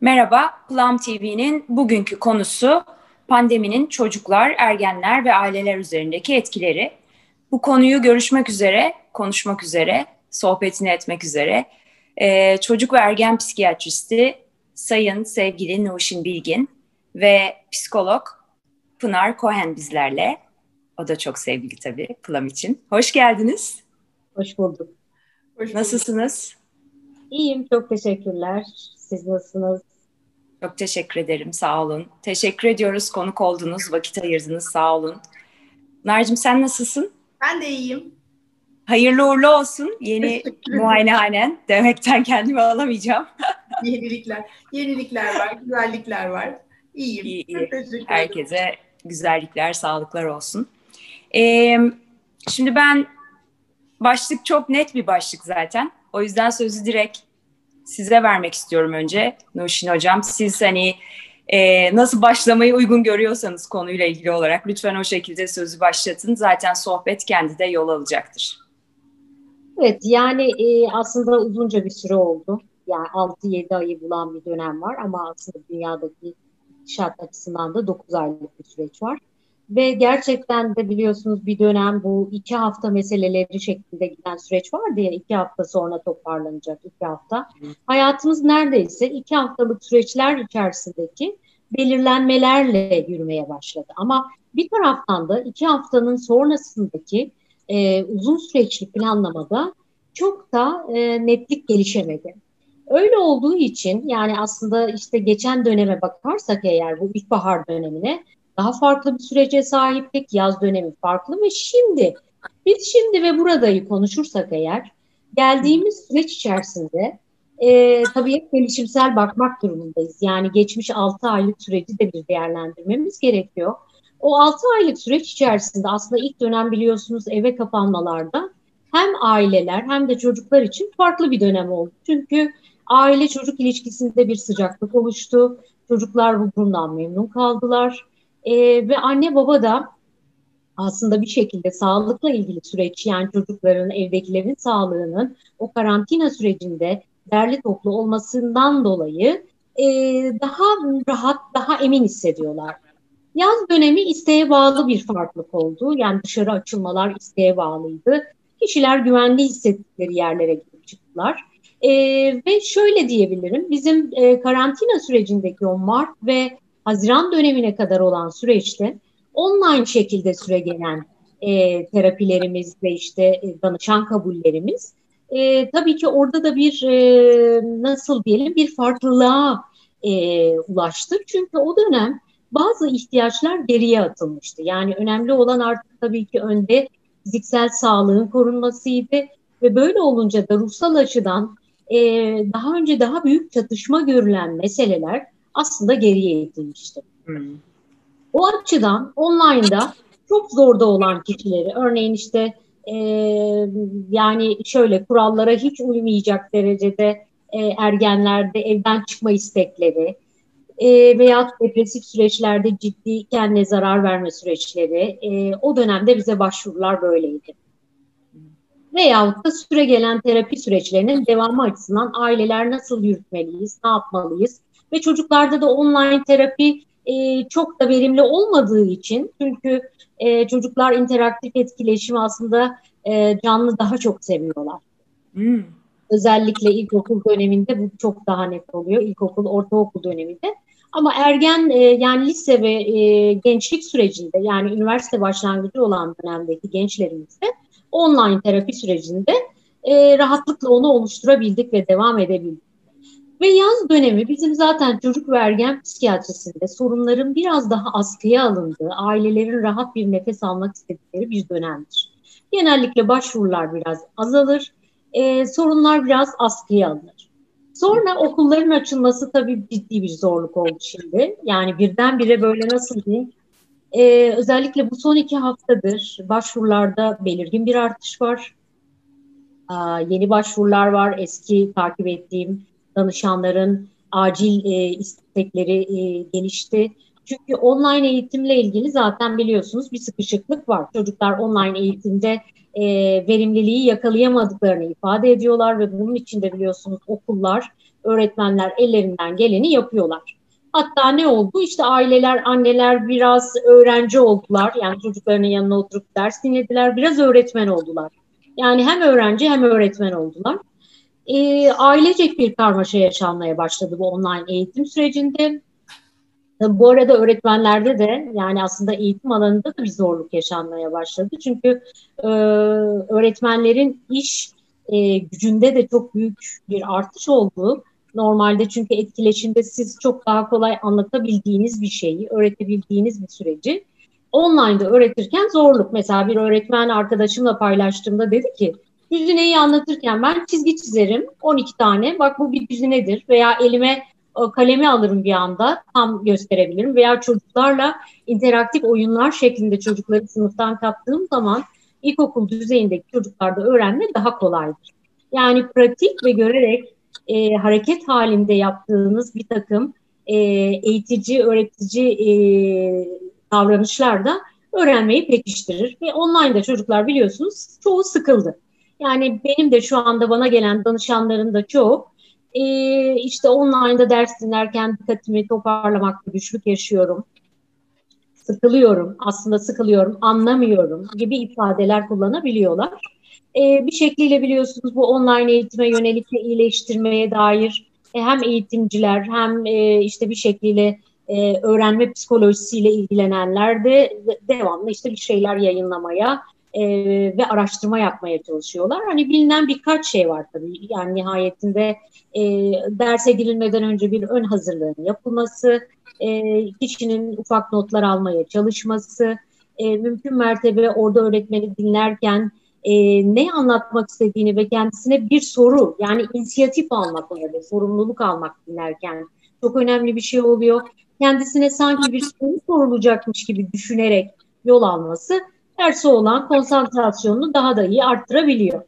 Merhaba, Plum TV'nin bugünkü konusu pandeminin çocuklar, ergenler ve aileler üzerindeki etkileri. Bu konuyu görüşmek üzere, konuşmak üzere, sohbetini etmek üzere e, çocuk ve ergen psikiyatristi Sayın sevgili Nuşin Bilgin ve psikolog Pınar Cohen bizlerle. O da çok sevgili tabii Plum için. Hoş geldiniz. Hoş bulduk. Hoş bulduk. Nasılsınız? İyiyim, çok teşekkürler. Siz nasılsınız? Çok teşekkür ederim, sağ olun. Teşekkür ediyoruz, konuk oldunuz, vakit ayırdınız, sağ olun. Narcığım sen nasılsın? Ben de iyiyim. Hayırlı uğurlu olsun yeni muayenehanen. Demekten kendimi alamayacağım. yenilikler, yenilikler var, güzellikler var. İyiyim. İyi, iyi. Herkese güzellikler, sağlıklar olsun. Ee, şimdi ben başlık çok net bir başlık zaten. O yüzden sözü direkt size vermek istiyorum önce Nuşin Hocam. Siz hani e, nasıl başlamayı uygun görüyorsanız konuyla ilgili olarak lütfen o şekilde sözü başlatın. Zaten sohbet kendi de yol alacaktır. Evet yani e, aslında uzunca bir süre oldu. Yani 6-7 ayı bulan bir dönem var ama aslında dünyadaki şart açısından da 9 aylık bir süreç var. Ve gerçekten de biliyorsunuz bir dönem bu iki hafta meseleleri şeklinde giden süreç vardı ya iki hafta sonra toparlanacak iki hafta. Hayatımız neredeyse iki haftalık süreçler içerisindeki belirlenmelerle yürümeye başladı. Ama bir taraftan da iki haftanın sonrasındaki e, uzun süreçli planlamada çok da e, netlik gelişemedi. Öyle olduğu için yani aslında işte geçen döneme bakarsak eğer bu ilkbahar dönemine daha farklı bir sürece sahiptik. Yaz dönemi farklı ve şimdi biz şimdi ve buradayı konuşursak eğer geldiğimiz süreç içerisinde e, tabii hep gelişimsel bakmak durumundayız. Yani geçmiş 6 aylık süreci de bir değerlendirmemiz gerekiyor. O 6 aylık süreç içerisinde aslında ilk dönem biliyorsunuz eve kapanmalarda hem aileler hem de çocuklar için farklı bir dönem oldu. Çünkü aile çocuk ilişkisinde bir sıcaklık oluştu. Çocuklar bu durumdan memnun kaldılar. E, ve anne baba da aslında bir şekilde sağlıkla ilgili süreç yani çocukların, evdekilerin sağlığının o karantina sürecinde derli toplu olmasından dolayı e, daha rahat, daha emin hissediyorlar. Yaz dönemi isteğe bağlı bir farklılık oldu. Yani dışarı açılmalar isteğe bağlıydı. Kişiler güvenli hissettikleri yerlere gidip çıktılar. E, ve şöyle diyebilirim, bizim e, karantina sürecindeki o Mart ve Haziran dönemine kadar olan süreçte online şekilde süre gelen e, terapilerimiz ve işte e, danışan kabullerimiz e, tabii ki orada da bir e, nasıl diyelim bir farklılığa e, ulaştı. Çünkü o dönem bazı ihtiyaçlar geriye atılmıştı. Yani önemli olan artık tabii ki önde fiziksel sağlığın korunmasıydı ve böyle olunca da ruhsal açıdan e, daha önce daha büyük çatışma görülen meseleler aslında geriye itilmişti. Hmm. O açıdan online'da çok zorda olan kişileri, örneğin işte e, yani şöyle kurallara hiç uymayacak derecede e, ergenlerde evden çıkma istekleri e, veya depresif süreçlerde ciddi kendine zarar verme süreçleri e, o dönemde bize başvurular böyleydi. Veyahut da süre gelen terapi süreçlerinin devamı açısından aileler nasıl yürütmeliyiz, ne yapmalıyız? Ve çocuklarda da online terapi e, çok da verimli olmadığı için çünkü e, çocuklar interaktif etkileşimi aslında e, canlı daha çok seviyorlar. Hmm. Özellikle ilkokul döneminde bu çok daha net oluyor. İlkokul, ortaokul döneminde. Ama ergen e, yani lise ve e, gençlik sürecinde yani üniversite başlangıcı olan dönemdeki gençlerimizde online terapi sürecinde e, rahatlıkla onu oluşturabildik ve devam edebildik. Ve yaz dönemi bizim zaten çocuk ve ergen psikiyatrisinde sorunların biraz daha askıya alındığı, ailelerin rahat bir nefes almak istedikleri bir dönemdir. Genellikle başvurular biraz azalır, e, sorunlar biraz askıya alınır. Sonra okulların açılması tabii ciddi bir zorluk oldu şimdi. Yani birdenbire böyle nasıl diyeyim, e, özellikle bu son iki haftadır başvurularda belirgin bir artış var. Aa, yeni başvurular var, eski takip ettiğim danışanların acil e, istekleri e, gelişti. Çünkü online eğitimle ilgili zaten biliyorsunuz bir sıkışıklık var. Çocuklar online eğitimde e, verimliliği yakalayamadıklarını ifade ediyorlar ve bunun için de biliyorsunuz okullar öğretmenler ellerinden geleni yapıyorlar. Hatta ne oldu? İşte aileler, anneler biraz öğrenci oldular. Yani çocuklarının yanına oturup ders dinlediler. Biraz öğretmen oldular. Yani hem öğrenci hem öğretmen oldular. E, ailecek bir karmaşa yaşanmaya başladı bu online eğitim sürecinde. Bu arada öğretmenlerde de yani aslında eğitim alanında da bir zorluk yaşanmaya başladı. Çünkü e, öğretmenlerin iş e, gücünde de çok büyük bir artış oldu. Normalde çünkü etkileşimde siz çok daha kolay anlatabildiğiniz bir şeyi, öğretebildiğiniz bir süreci online'da öğretirken zorluk. Mesela bir öğretmen arkadaşımla paylaştığımda dedi ki düzineyi anlatırken ben çizgi çizerim 12 tane bak bu bir düzinedir veya elime kalemi alırım bir anda tam gösterebilirim veya çocuklarla interaktif oyunlar şeklinde çocukları sınıftan kattığım zaman ilkokul düzeyindeki çocuklarda öğrenme daha kolaydır. Yani pratik ve görerek e, hareket halinde yaptığınız bir takım e, eğitici, öğretici e, davranışlar da öğrenmeyi pekiştirir. Ve online'da çocuklar biliyorsunuz çoğu sıkıldı. Yani benim de şu anda bana gelen danışanların da çoğu e, işte online'da ders dinlerken dikkatimi toparlamakta güçlük yaşıyorum. Sıkılıyorum, aslında sıkılıyorum, anlamıyorum gibi ifadeler kullanabiliyorlar. E, bir şekliyle biliyorsunuz bu online eğitime yönelik iyileştirmeye dair e, hem eğitimciler hem e, işte bir şekliyle e, öğrenme psikolojisiyle ilgilenenler de devamlı işte bir şeyler yayınlamaya e, ve araştırma yapmaya çalışıyorlar. Hani bilinen birkaç şey var tabii. Yani nihayetinde e, derse girilmeden önce bir ön hazırlığın yapılması, e, kişinin ufak notlar almaya çalışması, e, mümkün mertebe orada öğretmeni dinlerken e, ne anlatmak istediğini ve kendisine bir soru yani inisiyatif almak orada, sorumluluk almak dinlerken çok önemli bir şey oluyor. Kendisine sanki bir soru sorulacakmış gibi düşünerek yol alması derse olan konsantrasyonunu daha da iyi arttırabiliyor.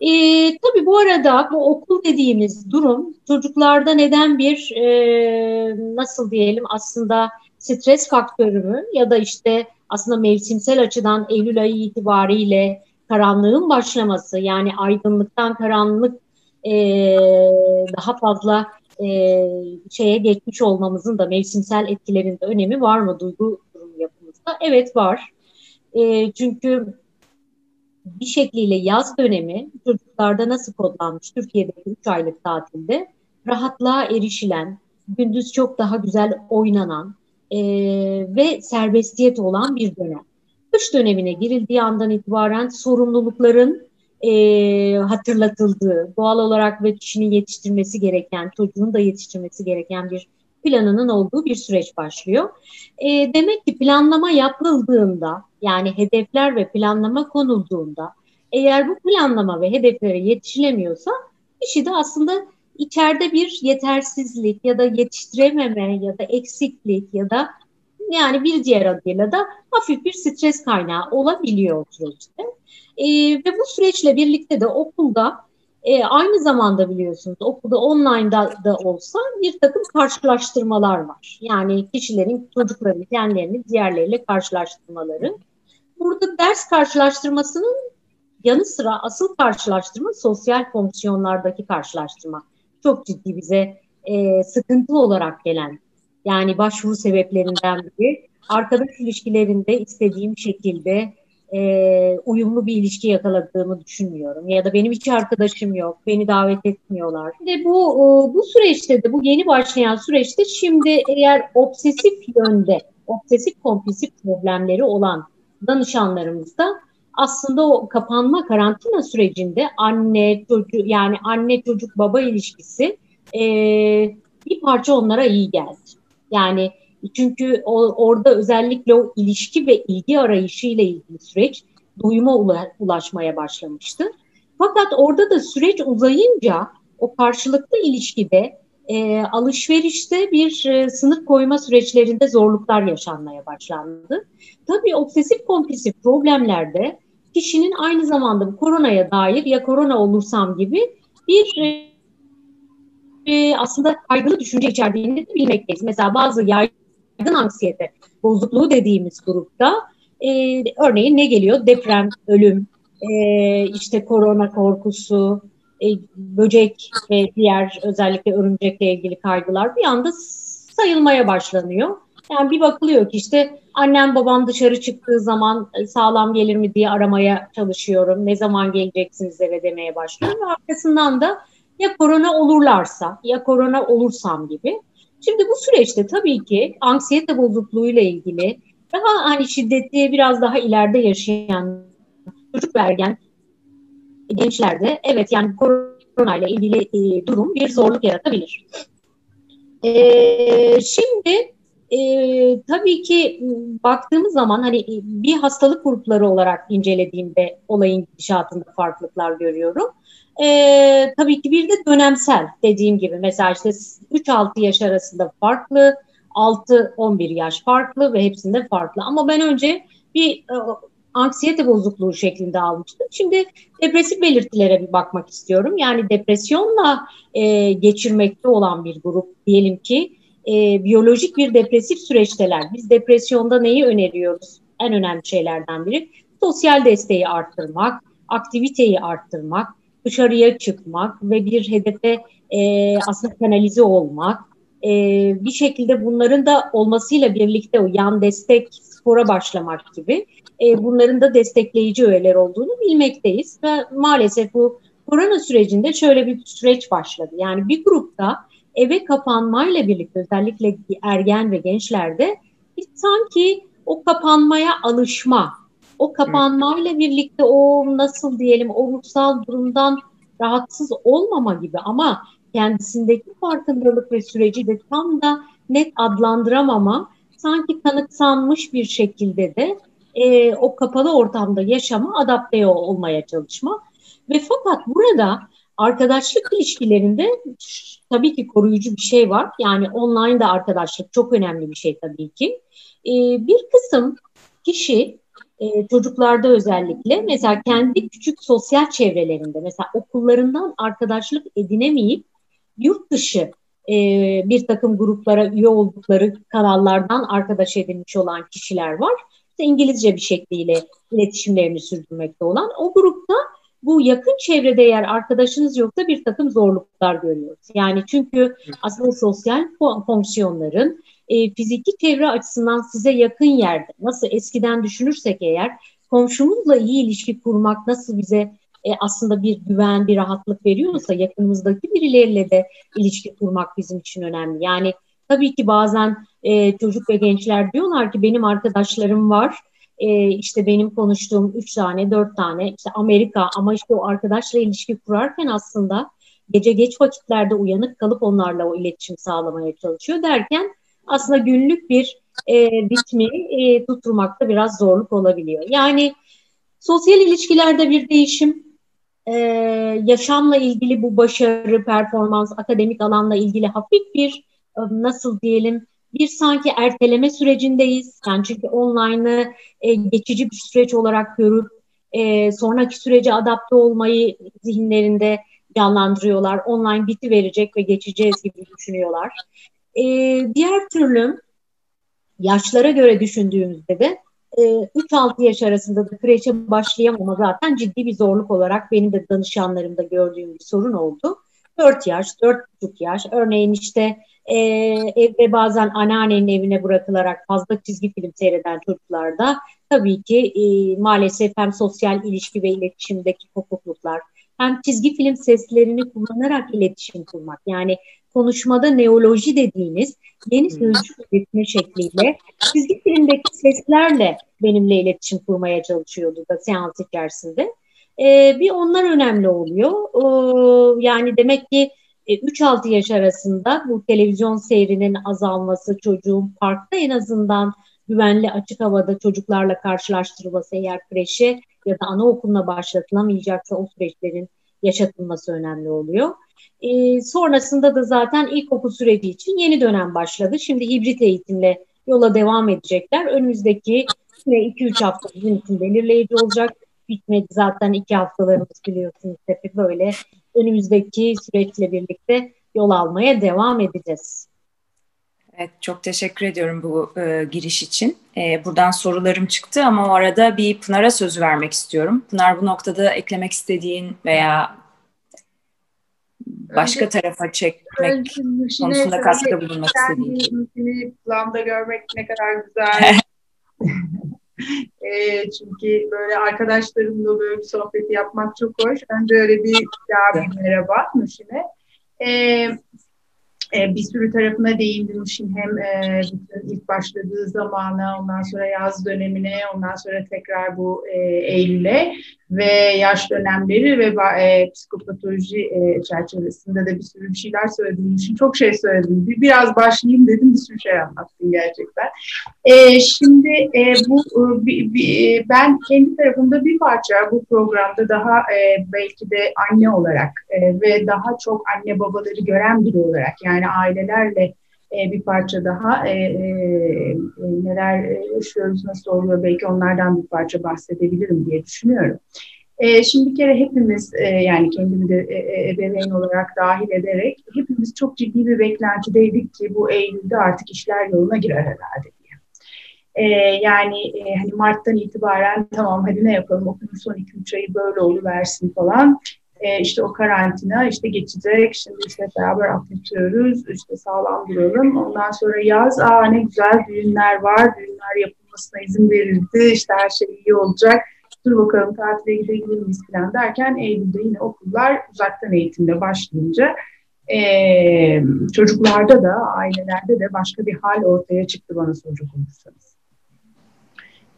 E, tabii bu arada bu okul dediğimiz durum çocuklarda neden bir e, nasıl diyelim aslında stres faktörü mü ya da işte aslında mevsimsel açıdan Eylül ayı itibariyle karanlığın başlaması yani aydınlıktan karanlık e, daha fazla e, şeye geçmiş olmamızın da mevsimsel etkilerinde önemi var mı duygu durum yapımızda? Evet var. E, çünkü bir şekliyle yaz dönemi çocuklarda nasıl kodlanmış Türkiye'deki 3 aylık tatilde rahatlığa erişilen, gündüz çok daha güzel oynanan e, ve serbestiyet olan bir dönem. Kış dönemine girildiği andan itibaren sorumlulukların e, hatırlatıldığı, doğal olarak ve kişinin yetiştirmesi gereken, çocuğun da yetiştirmesi gereken bir planının olduğu bir süreç başlıyor. E, demek ki planlama yapıldığında, yani hedefler ve planlama konulduğunda, eğer bu planlama ve hedeflere yetişilemiyorsa, kişi de aslında içeride bir yetersizlik ya da yetiştirememe ya da eksiklik ya da yani bir diğer adıyla da hafif bir stres kaynağı olabiliyor o süreçte. E, ve bu süreçle birlikte de okulda e, aynı zamanda biliyorsunuz okulda online'da da olsa bir takım karşılaştırmalar var. Yani kişilerin çocuklarını kendilerini diğerleriyle karşılaştırmaları. Burada ders karşılaştırmasının yanı sıra asıl karşılaştırma sosyal fonksiyonlardaki karşılaştırma. Çok ciddi bize e, sıkıntı olarak gelen yani başvuru sebeplerinden biri. Arkadaş ilişkilerinde istediğim şekilde e, uyumlu bir ilişki yakaladığımı düşünmüyorum. Ya da benim hiç arkadaşım yok, beni davet etmiyorlar. Ve bu bu süreçte de, bu yeni başlayan süreçte şimdi eğer obsesif yönde, obsesif kompulsif problemleri olan danışanlarımızda aslında o kapanma karantina sürecinde anne çocuk yani anne çocuk baba ilişkisi e, bir parça onlara iyi geldi. Yani çünkü o, orada özellikle o ilişki ve ilgi arayışı ile ilgili süreç doyuma ulaşmaya başlamıştı. Fakat orada da süreç uzayınca o karşılıklı ilişkide e, alışverişte bir e, sınır koyma süreçlerinde zorluklar yaşanmaya başlandı. Tabii obsesif kompulsif problemlerde kişinin aynı zamanda bu koronaya dair ya korona olursam gibi bir e, e aslında kaygılı düşünce içerdiğini bilmekteyiz. Mesela bazı yaygın yaygın anksiyete bozukluğu dediğimiz grupta e, örneğin ne geliyor? Deprem, ölüm, e, işte korona korkusu, e, böcek ve diğer özellikle örümcekle ilgili kaygılar bir anda sayılmaya başlanıyor. Yani bir bakılıyor ki işte annem babam dışarı çıktığı zaman e, sağlam gelir mi diye aramaya çalışıyorum. Ne zaman geleceksiniz eve demeye başlıyorum. Arkasından da ya korona olurlarsa ya korona olursam gibi. Şimdi bu süreçte tabii ki anksiyete bozukluğuyla ilgili daha hani şiddetli biraz daha ileride yaşayan çocuk ve ergen gençlerde evet yani korona ile ilgili e, durum bir zorluk yaratabilir. E, şimdi e, tabii ki baktığımız zaman hani bir hastalık grupları olarak incelediğimde olayın gidişatında farklılıklar görüyorum. E, tabii ki bir de dönemsel dediğim gibi mesela işte 3-6 yaş arasında farklı, 6-11 yaş farklı ve hepsinde farklı. Ama ben önce bir e, anksiyete bozukluğu şeklinde almıştım. Şimdi depresif belirtilere bir bakmak istiyorum. Yani depresyonla e, geçirmekte olan bir grup diyelim ki e, biyolojik bir depresif süreçteler. Biz depresyonda neyi öneriyoruz? En önemli şeylerden biri sosyal desteği arttırmak, aktiviteyi arttırmak, dışarıya çıkmak ve bir hedefe e, aslında kanalize olmak. E, bir şekilde bunların da olmasıyla birlikte o yan destek spora başlamak gibi e, bunların da destekleyici öğeler olduğunu bilmekteyiz. Ve maalesef bu korona sürecinde şöyle bir süreç başladı. Yani bir grupta eve kapanmayla birlikte özellikle ergen ve gençlerde bir sanki o kapanmaya alışma, o kapanmayla birlikte o nasıl diyelim o ruhsal durumdan rahatsız olmama gibi ama kendisindeki farkındalık ve süreci de tam da net adlandıramama sanki kanıksanmış bir şekilde de e, o kapalı ortamda yaşama adapte olmaya çalışma ve fakat burada arkadaşlık ilişkilerinde tabii ki koruyucu bir şey var. Yani online de arkadaşlık çok önemli bir şey tabii ki. E, bir kısım kişi e, çocuklarda özellikle mesela kendi küçük sosyal çevrelerinde mesela okullarından arkadaşlık edinemeyip yurt dışı e, bir takım gruplara üye oldukları kanallardan arkadaş edinmiş olan kişiler var. İşte İngilizce bir şekliyle iletişimlerini sürdürmekte olan o grupta bu yakın çevrede eğer arkadaşınız yoksa bir takım zorluklar görüyoruz. Yani çünkü aslında sosyal fonksiyonların e, fiziki çevre açısından size yakın yerde nasıl eskiden düşünürsek eğer komşumuzla iyi ilişki kurmak nasıl bize e, aslında bir güven, bir rahatlık veriyorsa yakınımızdaki birileriyle de ilişki kurmak bizim için önemli. Yani tabii ki bazen e, çocuk ve gençler diyorlar ki benim arkadaşlarım var e, işte benim konuştuğum üç tane, dört tane işte Amerika ama işte o arkadaşla ilişki kurarken aslında gece geç vakitlerde uyanık kalıp onlarla o iletişim sağlamaya çalışıyor derken aslında günlük bir e, ritmi e, tutturmakta biraz zorluk olabiliyor. Yani sosyal ilişkilerde bir değişim, e, yaşamla ilgili bu başarı, performans, akademik alanla ilgili hafif bir e, nasıl diyelim bir sanki erteleme sürecindeyiz. Yani çünkü online'ı e, geçici bir süreç olarak görüp e, sonraki sürece adapte olmayı zihinlerinde canlandırıyorlar. Online biti verecek ve geçeceğiz gibi düşünüyorlar. E, diğer türlü yaşlara göre düşündüğümüzde de e, 3-6 yaş arasında da kreşe başlayamama zaten ciddi bir zorluk olarak benim de danışanlarımda gördüğüm bir sorun oldu. 4 yaş, 4,5 yaş örneğin işte e, evde bazen anneannenin evine bırakılarak fazla çizgi film seyreden çocuklarda tabii ki e, maalesef hem sosyal ilişki ve iletişimdeki kopukluklar hem çizgi film seslerini kullanarak iletişim kurmak yani konuşmada neoloji dediğiniz yeni sözcük üretme şekliyle çizgi filmdeki seslerle benimle iletişim kurmaya çalışıyordu da seans içerisinde. Ee, bir onlar önemli oluyor. Ee, yani demek ki 3-6 e, yaş arasında bu televizyon seyrinin azalması, çocuğun parkta en azından güvenli açık havada çocuklarla karşılaştırılması eğer kreşe ya da anaokuluna başlatılamayacaksa o süreçlerin yaşatılması önemli oluyor. E, sonrasında da zaten ilkokul süreci için yeni dönem başladı. Şimdi hibrit eğitimle yola devam edecekler. Önümüzdeki 2-3 hafta bizim için belirleyici olacak. Bitmedi zaten iki haftalarımız biliyorsunuz hep böyle önümüzdeki süreçle birlikte yol almaya devam edeceğiz. Evet, çok teşekkür ediyorum bu e, giriş için. E, buradan sorularım çıktı ama o arada bir Pınar'a söz vermek istiyorum. Pınar bu noktada eklemek istediğin veya başka önce, tarafa çekmek konusunda katkıda bulunmak istediğim. Seni planda görmek ne kadar güzel. e, çünkü böyle arkadaşlarımla böyle bir sohbeti yapmak çok hoş. Önce öyle bir bir merhaba Nuşine. E, e, bir sürü tarafına değindim işin hem e, ilk başladığı zamana, ondan sonra yaz dönemine, ondan sonra tekrar bu e, Eylül'e ve yaş dönemleri ve e, psikopatoloji e, çerçevesinde de bir sürü bir şeyler söylediğim için çok şey söyledim. Bir, biraz başlayayım dedim bir sürü şey anlattım gerçekten. E, şimdi e, bu e, bir, bir, ben kendi tarafımda bir parça bu programda daha e, belki de anne olarak e, ve daha çok anne babaları gören biri olarak yani ailelerle e, bir parça daha e, e, e neler yaşıyoruz, nasıl oluyor belki onlardan bir parça bahsedebilirim diye düşünüyorum. E, şimdi bir kere hepimiz e, yani kendimi de e, e, ebeveyn olarak dahil ederek hepimiz çok ciddi bir beklentideydik ki bu Eylül'de artık işler yoluna girer herhalde diye. E, yani e, hani Mart'tan itibaren tamam hadi ne yapalım okulun son 2-3 ayı böyle oluversin falan e, işte o karantina işte geçecek. Şimdi işte beraber atlatıyoruz. işte sağlam duralım. Ondan sonra yaz aa ne güzel düğünler var. Düğünler yapılmasına izin verildi. işte her şey iyi olacak. Dur bakalım tatile gidebilir miyiz falan derken Eylül'de yine okullar uzaktan eğitimde başlayınca e, çocuklarda da ailelerde de başka bir hal ortaya çıktı bana soracak olursanız.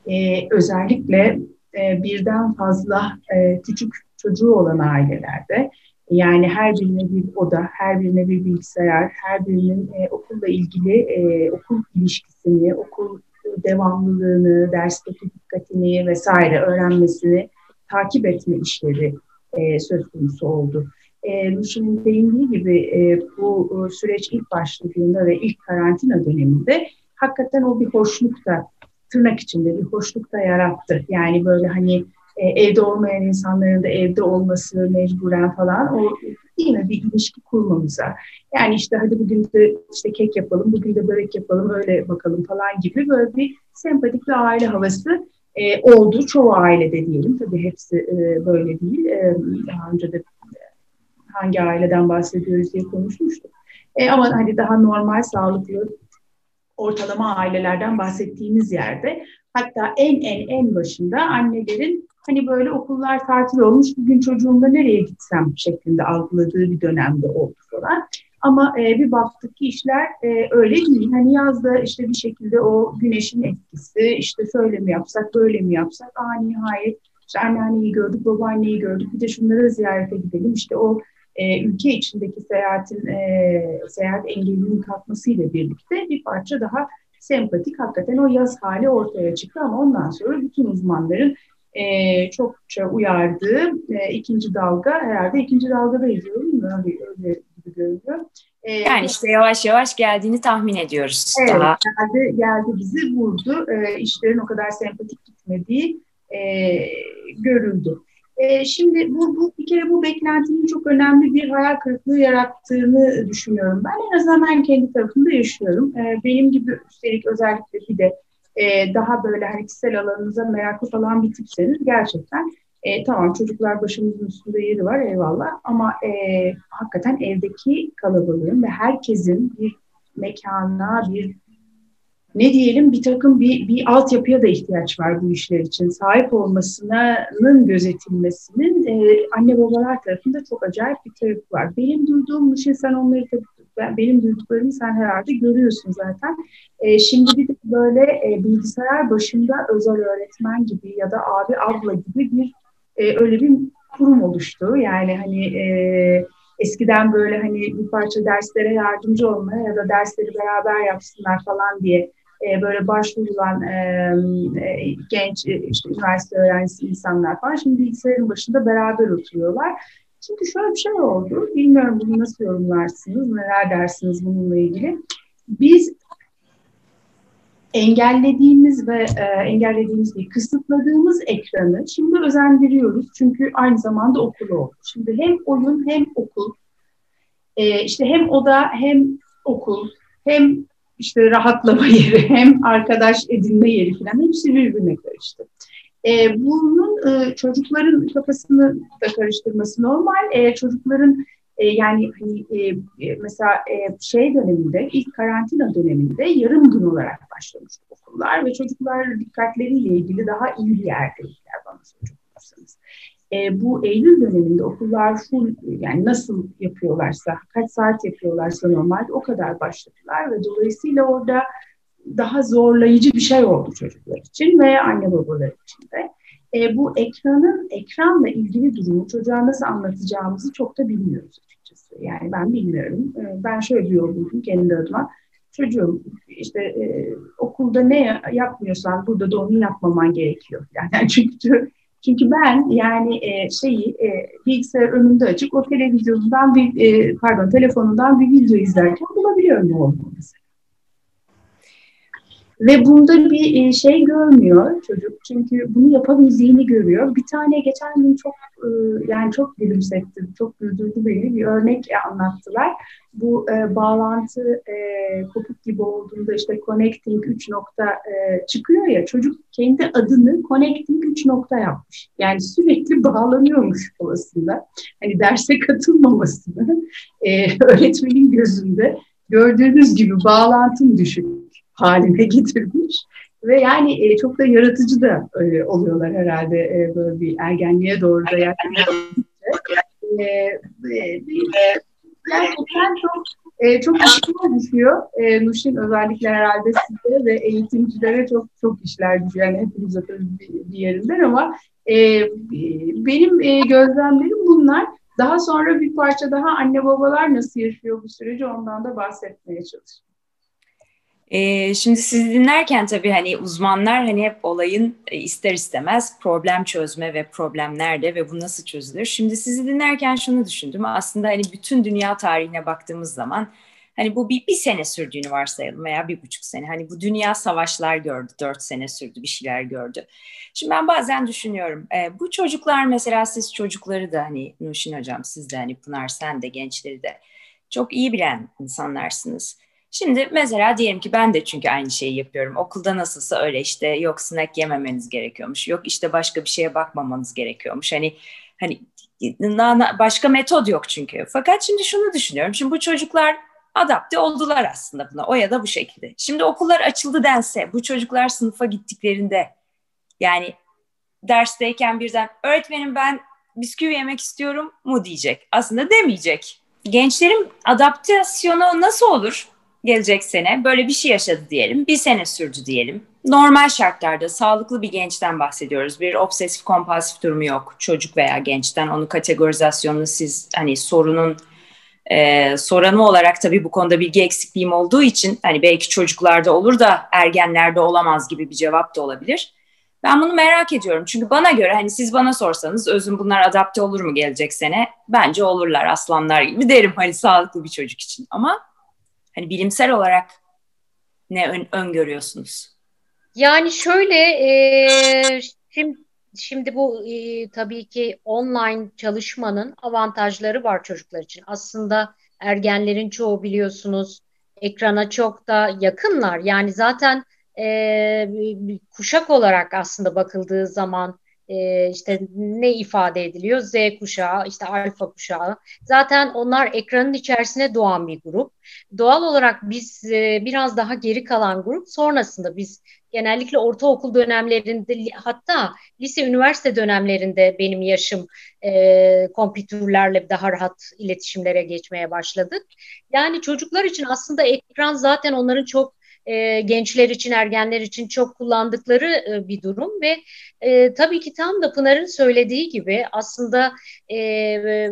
E, özellikle e, birden fazla e, küçük çocuğu olan ailelerde yani her birine bir oda, her birine bir bilgisayar, her birinin e, okulla ilgili e, okul ilişkisini, okul devamlılığını, dersteki dikkatini vesaire öğrenmesini takip etme işleri e, söz konusu oldu. E, Lucian'ın değindiği gibi e, bu e, süreç ilk başladığında ve ilk karantina döneminde hakikaten o bir hoşluk da tırnak içinde bir hoşluk da yarattı. Yani böyle hani e, evde olmayan insanların da evde olması mecburen falan o değil mi bir ilişki kurmamıza. Yani işte hadi bugün de işte kek yapalım, bugün de börek yapalım, öyle bakalım falan gibi böyle bir sempatik bir aile havası e, oldu. Çoğu ailede diyelim. Tabii hepsi e, böyle değil. E, daha önce de hangi aileden bahsediyoruz diye konuşmuştuk. E, ama hani daha normal, sağlıklı, ortalama ailelerden bahsettiğimiz yerde hatta en en en başında annelerin hani böyle okullar tatil olmuş bugün çocuğumla nereye gitsem şeklinde algıladığı bir dönemde oldu falan. Ama e, bir baktık ki işler e, öyle değil. Hani yazda işte bir şekilde o güneşin etkisi, işte şöyle mi yapsak, böyle mi yapsak, aa nihayet işte anneanneyi gördük, babaanneyi gördük, bir de şunları ziyarete gidelim. İşte o e, ülke içindeki seyahatin, e, seyahat engelinin kalkmasıyla birlikte bir parça daha sempatik, hakikaten o yaz hali ortaya çıktı ama ondan sonra bütün uzmanların e, çokça uyardığı e, ikinci dalga herhalde ikinci dalgadayız değil mi? Öyle, öyle gibi görünüyor. E, yani işte yavaş yavaş geldiğini tahmin ediyoruz. Evet, daha. Geldi, geldi bizi vurdu. E, işlerin o kadar sempatik gitmediği e, görüldü. E, şimdi bu, bu bir kere bu beklentinin çok önemli bir hayal kırıklığı yarattığını düşünüyorum. Ben en azından ben kendi tarafımda yaşıyorum. E, benim gibi üstelik özellikle bir de e, daha böyle hani kişisel alanınıza meraklı falan bir tipseniz gerçekten e, tamam çocuklar başımızın üstünde yeri var eyvallah ama e, hakikaten evdeki kalabalığın ve herkesin bir mekana, bir ne diyelim bir takım bir, bir altyapıya da ihtiyaç var bu işler için. Sahip olmasının gözetilmesinin e, anne babalar tarafında çok acayip bir tarafı var. Benim duyduğum şey sen onları tabii ben, benim duyduklarımı sen herhalde görüyorsun zaten. E, şimdi bir de böyle e, bilgisayar başında özel öğretmen gibi ya da abi abla gibi bir e, öyle bir kurum oluştu. Yani hani e, eskiden böyle hani bir parça derslere yardımcı olmaya ya da dersleri beraber yapsınlar falan diye e, böyle başvurulan e, e, genç e, işte üniversite öğrencisi insanlar falan şimdi bilgisayarın başında beraber oturuyorlar. Şimdi şöyle bir şey oldu. Bilmiyorum bunu nasıl yorumlarsınız, neler dersiniz bununla ilgili. Biz engellediğimiz ve e, engellediğimiz değil, kısıtladığımız ekranı şimdi özendiriyoruz. Çünkü aynı zamanda okul oldu. Şimdi hem oyun hem okul, e, işte hem oda hem okul, hem işte rahatlama yeri, hem arkadaş edinme yeri falan hepsi birbirine karıştı. E, bunun e, çocukların kafasını da karıştırması normal. E, çocukların E, yani hani, e, e, mesela e, şey döneminde, ilk karantina döneminde yarım gün olarak başlamıştı okullar ve çocuklar dikkatleriyle ilgili daha iyi bir yerdeydiler bana sorarsanız. E, bu Eylül döneminde okullar full yani nasıl yapıyorlarsa, kaç saat yapıyorlarsa normal o kadar başladılar ve dolayısıyla orada daha zorlayıcı bir şey oldu çocuklar için ve anne babalar için de. E, bu ekranın ekranla ilgili durumu çocuğa nasıl anlatacağımızı çok da bilmiyoruz açıkçası. Yani ben bilmiyorum. E, ben şöyle buldum kendi adıma. Çocuğum işte e, okulda ne yapmıyorsan burada da onu yapmaman gerekiyor. Yani çünkü çünkü ben yani e, şeyi e, bilgisayar önünde açık o televizyonundan bir e, pardon telefonundan bir video izlerken bulabiliyorum ne olduğunu mesela. Ve bunda bir e, şey görmüyor çocuk. Çünkü bunu yapabildiğini görüyor. Bir tane geçen gün çok e, yani çok gülümsetti, çok güldürdü beni. Bir örnek anlattılar. Bu e, bağlantı e, kopuk gibi olduğunda işte connecting 3 nokta e, çıkıyor ya çocuk kendi adını connecting 3 nokta yapmış. Yani sürekli bağlanıyormuş aslında. Hani derse katılmamasını e, öğretmenin gözünde gördüğünüz gibi bağlantım düşük haline getirmiş. Ve yani e, çok da yaratıcı da e, oluyorlar herhalde e, böyle bir ergenliğe doğru da yaklaşınca. E, e, gerçekten çok e, çok işler düşüyor. E, Nuşin özellikle herhalde size ve eğitimcilere çok çok işler düşüyor. Yani hepimiz bir, bir yerinden ama e, benim e, gözlemlerim bunlar. Daha sonra bir parça daha anne babalar nasıl yaşıyor bu süreci ondan da bahsetmeye çalışıyorum. Ee, şimdi sizi dinlerken tabii hani uzmanlar hani hep olayın e, ister istemez problem çözme ve problem nerede ve bu nasıl çözülür. Şimdi sizi dinlerken şunu düşündüm. Aslında hani bütün dünya tarihine baktığımız zaman hani bu bir, bir sene sürdüğünü varsayalım veya bir buçuk sene. Hani bu dünya savaşlar gördü, dört sene sürdü, bir şeyler gördü. Şimdi ben bazen düşünüyorum. E, bu çocuklar mesela siz çocukları da hani Nuşin Hocam siz de hani Pınar sen de gençleri de çok iyi bilen insanlarsınız Şimdi mesela diyelim ki ben de çünkü aynı şeyi yapıyorum. Okulda nasılsa öyle işte yok snack yememeniz gerekiyormuş. Yok işte başka bir şeye bakmamanız gerekiyormuş. Hani hani başka metod yok çünkü. Fakat şimdi şunu düşünüyorum. Şimdi bu çocuklar adapte oldular aslında buna o ya da bu şekilde. Şimdi okullar açıldı dense bu çocuklar sınıfa gittiklerinde yani dersteyken birden öğretmenim ben bisküvi yemek istiyorum mu diyecek. Aslında demeyecek. Gençlerin adaptasyonu nasıl olur? Gelecek sene böyle bir şey yaşadı diyelim. Bir sene sürdü diyelim. Normal şartlarda sağlıklı bir gençten bahsediyoruz. Bir obsesif kompulsif durumu yok. Çocuk veya gençten onu kategorizasyonunu siz hani sorunun e, soranı olarak tabii bu konuda bilgi eksikliğim olduğu için hani belki çocuklarda olur da ergenlerde olamaz gibi bir cevap da olabilir. Ben bunu merak ediyorum. Çünkü bana göre hani siz bana sorsanız özüm bunlar adapte olur mu gelecek sene? Bence olurlar aslanlar gibi derim hani sağlıklı bir çocuk için. Ama Hani bilimsel olarak ne ön, öngörüyorsunuz? Yani şöyle e, şimdi şimdi bu e, tabii ki online çalışmanın avantajları var çocuklar için. Aslında ergenlerin çoğu biliyorsunuz ekrana çok da yakınlar. Yani zaten e, kuşak olarak aslında bakıldığı zaman e, işte ne ifade ediliyor? Z kuşağı, işte alfa kuşağı. Zaten onlar ekranın içerisine doğan bir grup. Doğal olarak biz e, biraz daha geri kalan grup. Sonrasında biz genellikle ortaokul dönemlerinde hatta lise üniversite dönemlerinde benim yaşım e, kompütürlerle daha rahat iletişimlere geçmeye başladık. Yani çocuklar için aslında ekran zaten onların çok e, gençler için, ergenler için çok kullandıkları e, bir durum ve e, tabii ki tam da Pınar'ın söylediği gibi aslında e,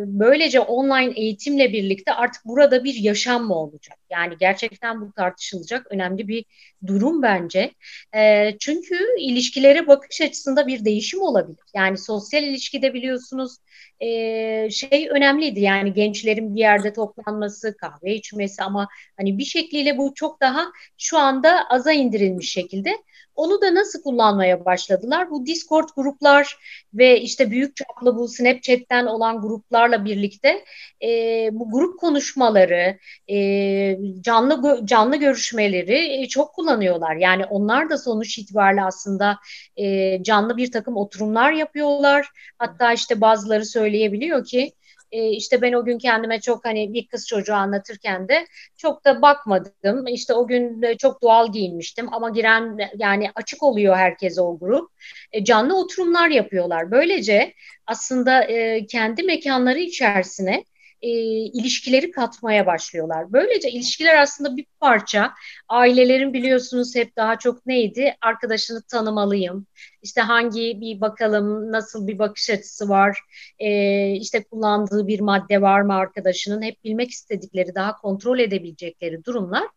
böylece online eğitimle birlikte artık burada bir yaşam mı olacak? Yani gerçekten bu tartışılacak önemli bir durum bence. E, çünkü ilişkilere bakış açısında bir değişim olabilir. Yani sosyal ilişkide biliyorsunuz e, şey önemliydi yani gençlerin bir yerde toplanması, kahve içmesi ama hani bir şekliyle bu çok daha şu anda aza indirilmiş şekilde. Onu da nasıl kullanmaya başladılar? Bu Discord gruplar ve işte büyük çaplı bu Snapchat'ten olan gruplarla birlikte e, bu grup konuşmaları, e, canlı canlı görüşmeleri e, çok kullanıyorlar. Yani onlar da sonuç itibariyle aslında e, canlı bir takım oturumlar yapıyorlar. Hatta işte bazıları söyleyebiliyor ki e, işte ben o gün kendime çok hani bir kız çocuğu anlatırken de çok da bakmadım. İşte o gün çok doğal giyinmiştim ama giren yani açık oluyor herkese o grup. E, canlı oturumlar yapıyorlar. Böylece aslında e, kendi mekanları içerisine e, ilişkileri katmaya başlıyorlar. Böylece ilişkiler aslında bir parça ailelerin biliyorsunuz hep daha çok neydi? Arkadaşını tanımalıyım. İşte hangi bir bakalım nasıl bir bakış açısı var, e, işte kullandığı bir madde var mı arkadaşının hep bilmek istedikleri, daha kontrol edebilecekleri durumlar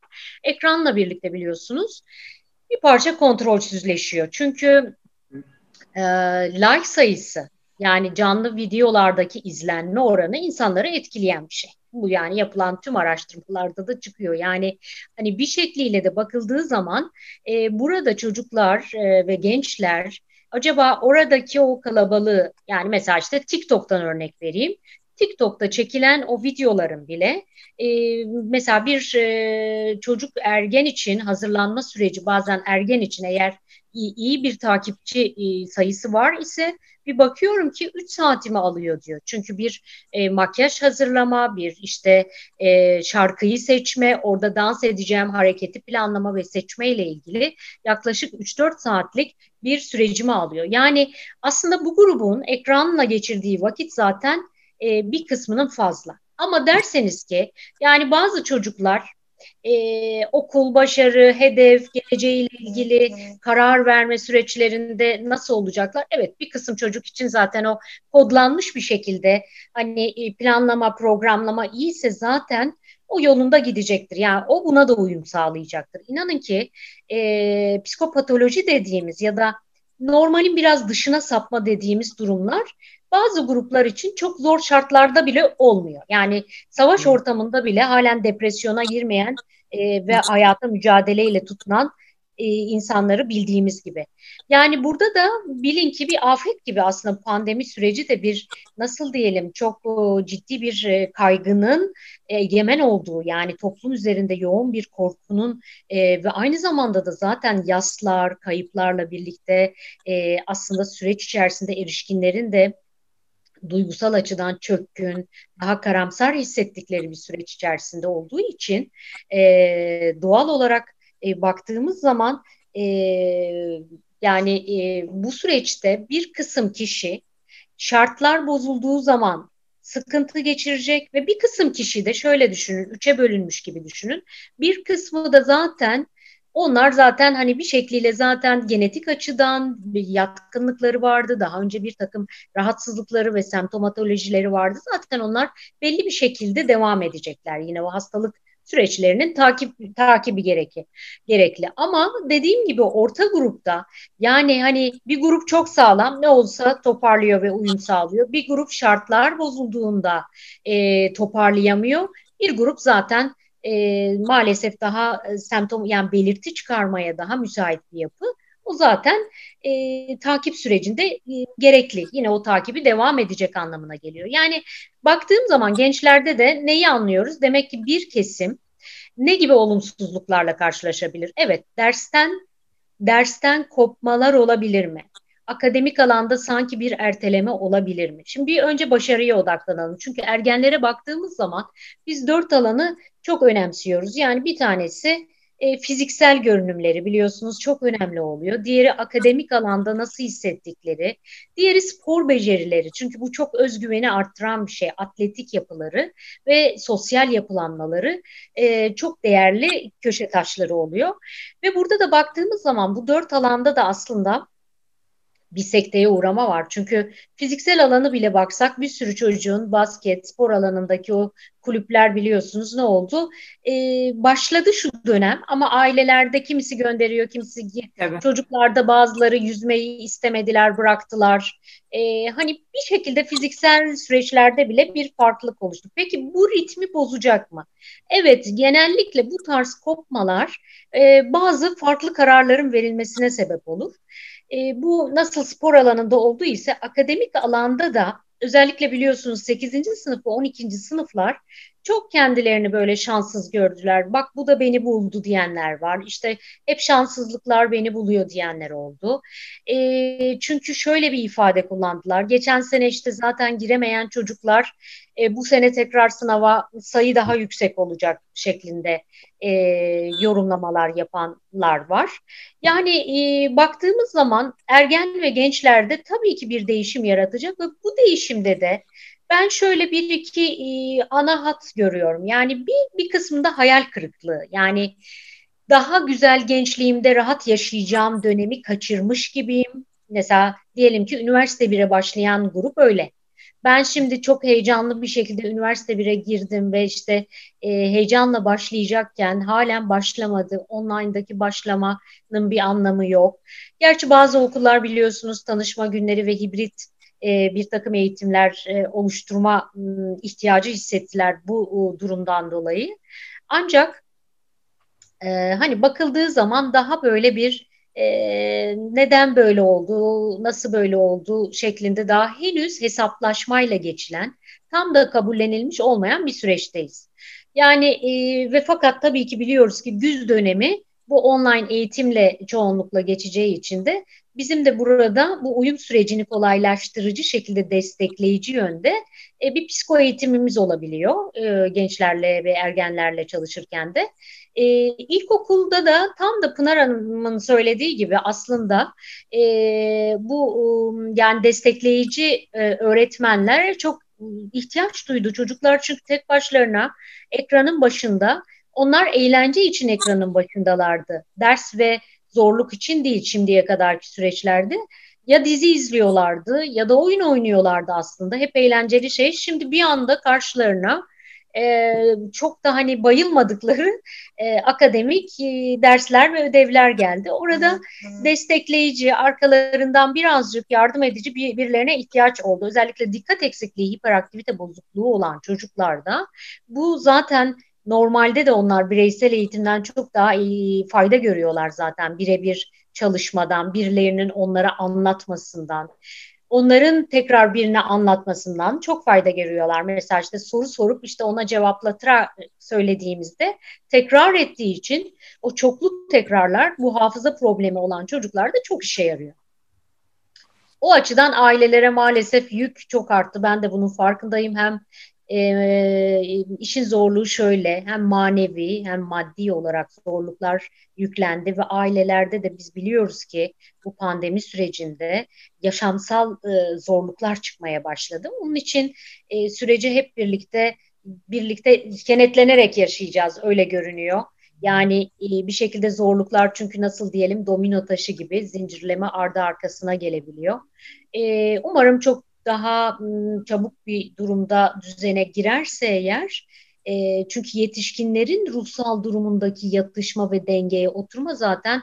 ekranla birlikte biliyorsunuz bir parça kontrolsüzleşiyor. Çünkü e, like sayısı yani canlı videolardaki izlenme oranı insanları etkileyen bir şey. Bu yani yapılan tüm araştırmalarda da çıkıyor. Yani hani bir şekliyle de bakıldığı zaman e, burada çocuklar e, ve gençler acaba oradaki o kalabalığı yani mesela işte TikTok'tan örnek vereyim. TikTok'ta çekilen o videoların bile e, mesela bir e, çocuk ergen için hazırlanma süreci bazen ergen için eğer iyi, bir takipçi e, sayısı var ise bir bakıyorum ki 3 saatimi alıyor diyor. Çünkü bir e, makyaj hazırlama, bir işte e, şarkıyı seçme, orada dans edeceğim hareketi planlama ve seçme ile ilgili yaklaşık 3-4 saatlik bir sürecimi alıyor. Yani aslında bu grubun ekranla geçirdiği vakit zaten e, bir kısmının fazla. Ama derseniz ki yani bazı çocuklar e, okul başarı, hedef, geleceğiyle ilgili karar verme süreçlerinde nasıl olacaklar? Evet bir kısım çocuk için zaten o kodlanmış bir şekilde hani e, planlama, programlama iyiyse zaten o yolunda gidecektir. Yani o buna da uyum sağlayacaktır. İnanın ki e, psikopatoloji dediğimiz ya da normalin biraz dışına sapma dediğimiz durumlar bazı gruplar için çok zor şartlarda bile olmuyor. Yani savaş ortamında bile halen depresyona girmeyen e, ve hayata mücadeleyle tutunan e, insanları bildiğimiz gibi. Yani burada da bilin ki bir afet gibi aslında pandemi süreci de bir nasıl diyelim çok o, ciddi bir e, kaygının e, egemen olduğu yani toplum üzerinde yoğun bir korkunun e, ve aynı zamanda da zaten yaslar, kayıplarla birlikte e, aslında süreç içerisinde erişkinlerin de duygusal açıdan çökkün, daha karamsar hissettikleri bir süreç içerisinde olduğu için e, doğal olarak e, baktığımız zaman e, yani e, bu süreçte bir kısım kişi şartlar bozulduğu zaman sıkıntı geçirecek ve bir kısım kişi de şöyle düşünün, üçe bölünmüş gibi düşünün. Bir kısmı da zaten onlar zaten hani bir şekliyle zaten genetik açıdan yatkınlıkları vardı. Daha önce bir takım rahatsızlıkları ve semptomatolojileri vardı. Zaten onlar belli bir şekilde devam edecekler. Yine o hastalık süreçlerinin takip takibi gereki, gerekli. Ama dediğim gibi orta grupta yani hani bir grup çok sağlam ne olsa toparlıyor ve uyum sağlıyor. Bir grup şartlar bozulduğunda e, toparlayamıyor. Bir grup zaten e, maalesef daha e, semptom yani belirti çıkarmaya daha müsait bir yapı. O zaten e, takip sürecinde e, gerekli. Yine o takibi devam edecek anlamına geliyor. Yani baktığım zaman gençlerde de neyi anlıyoruz? Demek ki bir kesim ne gibi olumsuzluklarla karşılaşabilir? Evet, dersten dersten kopmalar olabilir mi? Akademik alanda sanki bir erteleme olabilir mi? Şimdi bir önce başarıya odaklanalım. Çünkü ergenlere baktığımız zaman biz dört alanı çok önemsiyoruz. Yani bir tanesi e, fiziksel görünümleri biliyorsunuz çok önemli oluyor. Diğeri akademik alanda nasıl hissettikleri. Diğeri spor becerileri. Çünkü bu çok özgüveni arttıran bir şey. Atletik yapıları ve sosyal yapılanmaları e, çok değerli köşe taşları oluyor. Ve burada da baktığımız zaman bu dört alanda da aslında bir sekteye uğrama var. Çünkü fiziksel alanı bile baksak bir sürü çocuğun basket, spor alanındaki o kulüpler biliyorsunuz ne oldu? Ee, başladı şu dönem ama ailelerde kimisi gönderiyor, kimisi evet. çocuklarda bazıları yüzmeyi istemediler, bıraktılar. Ee, hani bir şekilde fiziksel süreçlerde bile bir farklılık oluştu. Peki bu ritmi bozacak mı? Evet, genellikle bu tarz kopmalar e, bazı farklı kararların verilmesine sebep olur e, bu nasıl spor alanında olduğu ise akademik alanda da özellikle biliyorsunuz 8. sınıf ve 12. sınıflar çok kendilerini böyle şanssız gördüler. Bak bu da beni buldu diyenler var. İşte hep şanssızlıklar beni buluyor diyenler oldu. E, çünkü şöyle bir ifade kullandılar. Geçen sene işte zaten giremeyen çocuklar e, bu sene tekrar sınava sayı daha yüksek olacak şeklinde e, yorumlamalar yapanlar var. Yani e, baktığımız zaman ergen ve gençlerde tabii ki bir değişim yaratacak ve bu değişimde de ben şöyle bir iki e, ana hat görüyorum. Yani bir, bir kısmında hayal kırıklığı. Yani daha güzel gençliğimde rahat yaşayacağım dönemi kaçırmış gibiyim. Mesela diyelim ki üniversite 1'e başlayan grup öyle. Ben şimdi çok heyecanlı bir şekilde üniversite 1'e girdim ve işte e, heyecanla başlayacakken halen başlamadı. Online'daki başlamanın bir anlamı yok. Gerçi bazı okullar biliyorsunuz tanışma günleri ve hibrit e, bir takım eğitimler e, oluşturma e, ihtiyacı hissettiler bu e, durumdan dolayı. Ancak e, hani bakıldığı zaman daha böyle bir neden böyle oldu, nasıl böyle oldu şeklinde daha henüz hesaplaşmayla geçilen, tam da kabullenilmiş olmayan bir süreçteyiz. Yani ve fakat tabii ki biliyoruz ki güz dönemi bu online eğitimle çoğunlukla geçeceği için de bizim de burada bu uyum sürecini kolaylaştırıcı şekilde destekleyici yönde e, bir psiko eğitimimiz olabiliyor e, gençlerle ve ergenlerle çalışırken de. E, ilkokulda da tam da Pınar Hanım'ın söylediği gibi aslında e, bu yani destekleyici öğretmenler çok ihtiyaç duydu. Çocuklar çünkü tek başlarına ekranın başında onlar eğlence için ekranın başındalardı. Ders ve zorluk için değil şimdiye kadarki süreçlerde. Ya dizi izliyorlardı ya da oyun oynuyorlardı aslında. Hep eğlenceli şey. Şimdi bir anda karşılarına e, çok da hani bayılmadıkları e, akademik e, dersler ve ödevler geldi. Orada destekleyici, arkalarından birazcık yardım edici bir, birilerine ihtiyaç oldu. Özellikle dikkat eksikliği, hiperaktivite bozukluğu olan çocuklarda bu zaten Normalde de onlar bireysel eğitimden çok daha iyi fayda görüyorlar zaten birebir çalışmadan, birilerinin onlara anlatmasından, onların tekrar birine anlatmasından çok fayda görüyorlar. Mesela işte soru sorup işte ona cevaplatıra söylediğimizde tekrar ettiği için o çoklu tekrarlar bu hafıza problemi olan çocuklarda çok işe yarıyor. O açıdan ailelere maalesef yük çok arttı. Ben de bunun farkındayım. Hem e, işin zorluğu şöyle hem manevi hem maddi olarak zorluklar yüklendi ve ailelerde de biz biliyoruz ki bu pandemi sürecinde yaşamsal e, zorluklar çıkmaya başladı. Onun için e, süreci hep birlikte birlikte kenetlenerek yaşayacağız öyle görünüyor. Yani bir şekilde zorluklar çünkü nasıl diyelim domino taşı gibi zincirleme ardı arkasına gelebiliyor. E, umarım çok daha çabuk bir durumda düzene girerse eğer e, çünkü yetişkinlerin ruhsal durumundaki yatışma ve dengeye oturma zaten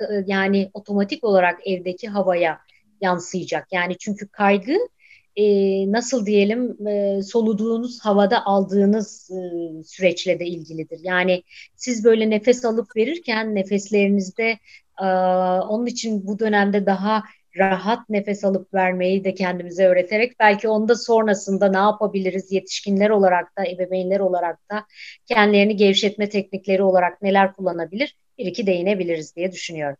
e, yani otomatik olarak evdeki havaya yansıyacak. Yani çünkü kaygı e, nasıl diyelim e, soluduğunuz havada aldığınız e, süreçle de ilgilidir. Yani siz böyle nefes alıp verirken nefeslerinizde e, onun için bu dönemde daha rahat nefes alıp vermeyi de kendimize öğreterek belki onda sonrasında ne yapabiliriz yetişkinler olarak da ebeveynler olarak da kendilerini gevşetme teknikleri olarak neler kullanabilir bir iki değinebiliriz diye düşünüyorum.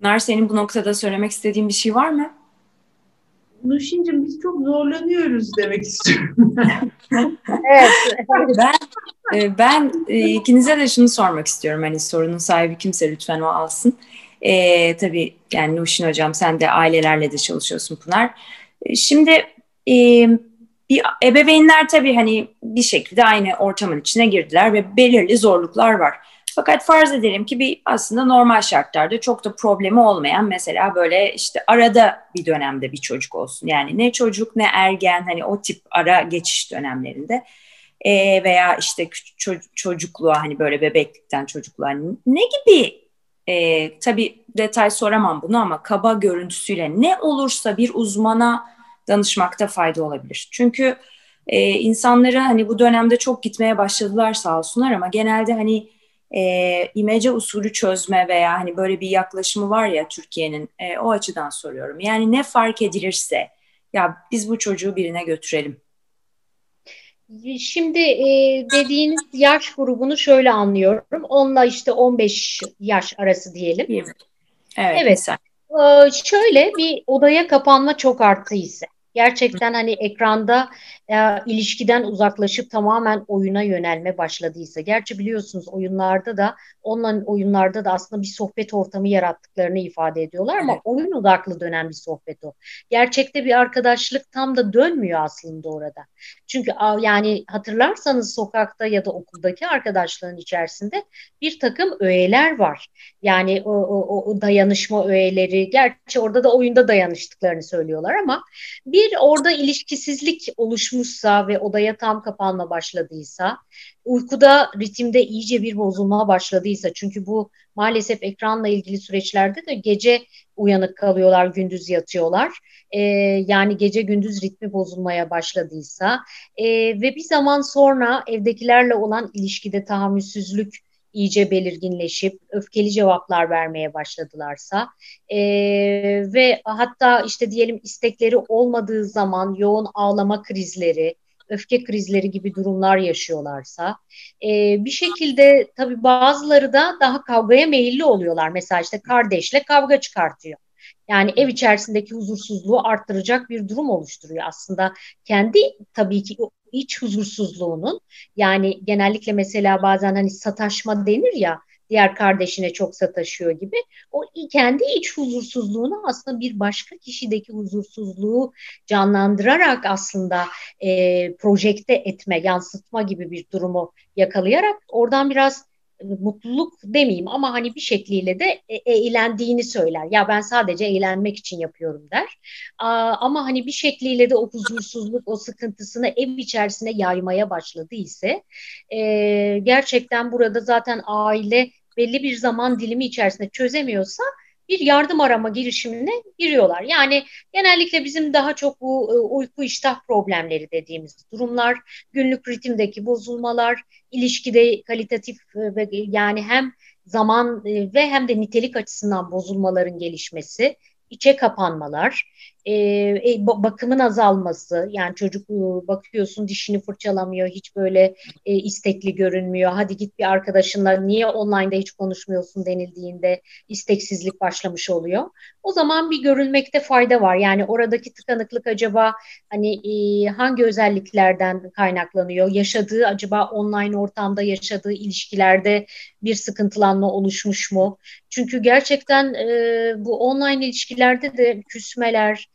Pınar senin bu noktada söylemek istediğin bir şey var mı? Nuşin'cim biz çok zorlanıyoruz demek istiyorum. evet. Ben e, ben e, ikinize de şunu sormak istiyorum. Hani sorunun sahibi kimse lütfen o alsın. E, tabii yani Nuşin Hocam sen de ailelerle de çalışıyorsun Pınar. E, şimdi e, bir ebeveynler tabii hani bir şekilde aynı ortamın içine girdiler ve belirli zorluklar var. Fakat farz edelim ki bir aslında normal şartlarda çok da problemi olmayan mesela böyle işte arada bir dönemde bir çocuk olsun. Yani ne çocuk ne ergen hani o tip ara geçiş dönemlerinde e, veya işte ço- çocukluğa hani böyle bebeklikten çocukluğa ne gibi e, tabii detay soramam bunu ama kaba görüntüsüyle ne olursa bir uzmana danışmakta fayda olabilir. Çünkü e, insanları hani bu dönemde çok gitmeye başladılar sağ olsunlar ama genelde hani e, imece usulü çözme veya hani böyle bir yaklaşımı var ya Türkiye'nin e, o açıdan soruyorum. Yani ne fark edilirse ya biz bu çocuğu birine götürelim Şimdi e, dediğiniz yaş grubunu şöyle anlıyorum. Onunla işte 15 yaş arası diyelim. Evet. Evet. E, şöyle bir odaya kapanma çok arttıysa. gerçekten hani ekranda e, ilişkiden uzaklaşıp tamamen oyuna yönelme başladıysa. Gerçi biliyorsunuz oyunlarda da online oyunlarda da aslında bir sohbet ortamı yarattıklarını ifade ediyorlar ama evet. oyun odaklı dönen bir sohbet o. Gerçekte bir arkadaşlık tam da dönmüyor aslında orada. Çünkü yani hatırlarsanız sokakta ya da okuldaki arkadaşlığın içerisinde bir takım öğeler var. Yani o, o, o dayanışma öğeleri, gerçi orada da oyunda dayanıştıklarını söylüyorlar ama bir orada ilişkisizlik oluşmuşsa ve odaya tam kapanma başladıysa, uykuda ritimde iyice bir bozulma başladıysa çünkü bu maalesef ekranla ilgili süreçlerde de gece uyanık kalıyorlar, gündüz yatıyorlar. Ee, yani gece gündüz ritmi bozulmaya başladıysa e, ve bir zaman sonra evdekilerle olan ilişkide tahammülsüzlük iyice belirginleşip öfkeli cevaplar vermeye başladılarsa e, ve hatta işte diyelim istekleri olmadığı zaman yoğun ağlama krizleri, öfke krizleri gibi durumlar yaşıyorlarsa e, bir şekilde tabii bazıları da daha kavgaya meyilli oluyorlar. Mesela işte kardeşle kavga çıkartıyor. Yani ev içerisindeki huzursuzluğu arttıracak bir durum oluşturuyor. Aslında kendi tabii ki iç huzursuzluğunun yani genellikle mesela bazen hani sataşma denir ya diğer kardeşine çok sataşıyor gibi. O kendi iç huzursuzluğunu aslında bir başka kişideki huzursuzluğu canlandırarak aslında e, projekte etme, yansıtma gibi bir durumu yakalayarak oradan biraz mutluluk demeyeyim ama hani bir şekliyle de e, eğlendiğini söyler. Ya ben sadece eğlenmek için yapıyorum der. Ama hani bir şekliyle de o huzursuzluk, o sıkıntısını ev içerisine yaymaya başladı ise e, gerçekten burada zaten aile belli bir zaman dilimi içerisinde çözemiyorsa bir yardım arama girişimine giriyorlar. Yani genellikle bizim daha çok bu e, uyku iştah problemleri dediğimiz durumlar, günlük ritimdeki bozulmalar, ilişkide kalitatif e, ve yani hem zaman e, ve hem de nitelik açısından bozulmaların gelişmesi, içe kapanmalar, e, e bakımın azalması yani çocuk e, bakıyorsun dişini fırçalamıyor hiç böyle e, istekli görünmüyor. Hadi git bir arkadaşınla niye online'da hiç konuşmuyorsun denildiğinde isteksizlik başlamış oluyor. O zaman bir görülmekte fayda var. Yani oradaki tıkanıklık acaba hani e, hangi özelliklerden kaynaklanıyor? Yaşadığı acaba online ortamda yaşadığı ilişkilerde bir sıkıntılanma oluşmuş mu? Çünkü gerçekten e, bu online ilişkilerde de küsmeler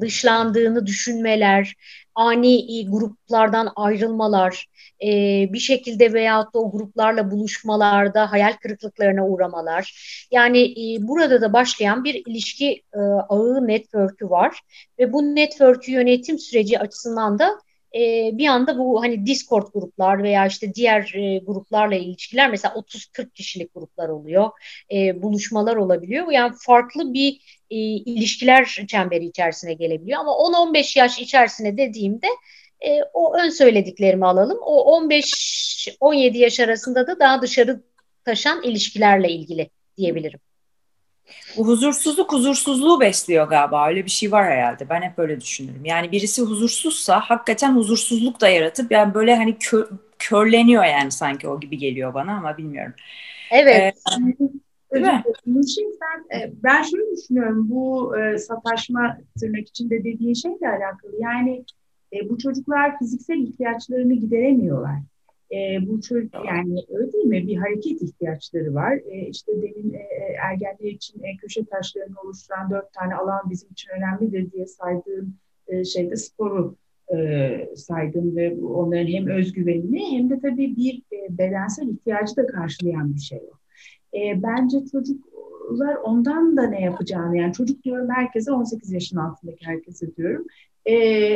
dışlandığını düşünmeler, ani gruplardan ayrılmalar, e, bir şekilde veyahut da o gruplarla buluşmalarda hayal kırıklıklarına uğramalar. Yani e, burada da başlayan bir ilişki e, ağı network'ü var ve bu network'ü yönetim süreci açısından da bir anda bu hani Discord gruplar veya işte diğer gruplarla ilişkiler mesela 30-40 kişilik gruplar oluyor. Buluşmalar olabiliyor. Yani farklı bir e, ilişkiler çemberi içerisine gelebiliyor. Ama 10-15 yaş içerisine dediğimde e, o ön söylediklerimi alalım. O 15-17 yaş arasında da daha dışarı taşan ilişkilerle ilgili diyebilirim. Bu huzursuzluk huzursuzluğu besliyor galiba. Öyle bir şey var herhalde. Ben hep böyle düşünürüm. Yani birisi huzursuzsa hakikaten huzursuzluk da yaratıp yani böyle hani kö körleniyor yani sanki o gibi geliyor bana ama bilmiyorum. Evet. Ee, Nurşin sen, e, ben şunu düşünüyorum bu e, sataşma tırnak içinde dediğin şeyle alakalı. Yani e, bu çocuklar fiziksel ihtiyaçlarını gideremiyorlar. E, bu çocuk yani öyle değil mi? Bir hareket ihtiyaçları var. E, işte demin e, ergenler için e, köşe taşlarını oluşturan dört tane alan bizim için önemlidir diye saydığım e, şeyde sporu e, saydım ve onların hem özgüvenini hem de tabii bir e, bedensel ihtiyacı da karşılayan bir şey o. E, bence çocuklar ondan da ne yapacağını yani çocuk diyorum herkese 18 yaşın altındaki herkese diyorum. E,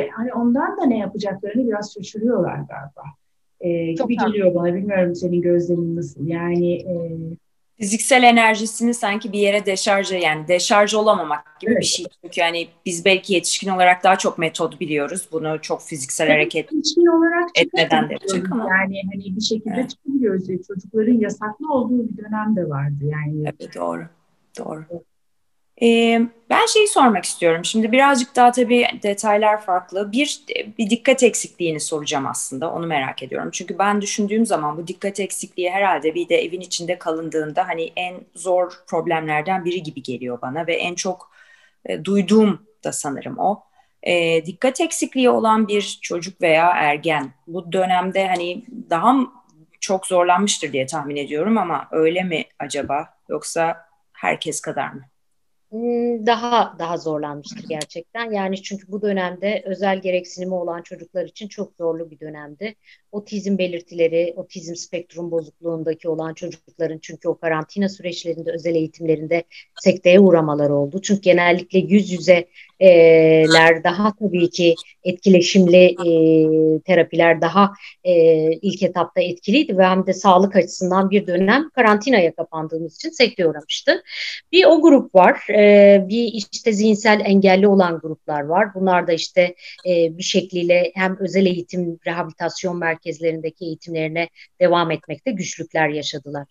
hani ondan da ne yapacaklarını biraz şaşırıyorlar galiba e, gibi geliyor bana. Bilmiyorum senin gözlemin nasıl. Yani e, fiziksel enerjisini sanki bir yere deşarj yani deşarj olamamak gibi evet. bir şey. Çünkü yani biz belki yetişkin olarak daha çok metod biliyoruz. Bunu çok fiziksel evet, hareket yetişkin olarak etmeden de yapacak ama. Yani hani bir şekilde evet. çıkabiliyoruz. Çocukların yasaklı olduğu bir dönem de vardı. Yani evet, doğru. Doğru. Ee, ben şeyi sormak istiyorum. Şimdi birazcık daha tabii detaylar farklı. Bir, bir dikkat eksikliğini soracağım aslında. Onu merak ediyorum. Çünkü ben düşündüğüm zaman bu dikkat eksikliği herhalde bir de evin içinde kalındığında hani en zor problemlerden biri gibi geliyor bana ve en çok e, duyduğum da sanırım o. E, dikkat eksikliği olan bir çocuk veya ergen bu dönemde hani daha çok zorlanmıştır diye tahmin ediyorum ama öyle mi acaba yoksa herkes kadar mı? Hmm, daha daha zorlanmıştır gerçekten. Yani çünkü bu dönemde özel gereksinimi olan çocuklar için çok zorlu bir dönemdi. Otizm belirtileri, otizm spektrum bozukluğundaki olan çocukların çünkü o karantina süreçlerinde, özel eğitimlerinde sekteye uğramaları oldu. Çünkü genellikle yüz yüzeler daha tabii ki etkileşimli e, terapiler daha e, ilk etapta etkiliydi ve hem de sağlık açısından bir dönem karantinaya kapandığımız için sekteye uğramıştı. Bir o grup var. E, bir işte zihinsel engelli olan gruplar var. Bunlar da işte e, bir şekliyle hem özel eğitim rehabilitasyon merkezlerindeki eğitimlerine devam etmekte güçlükler yaşadılar.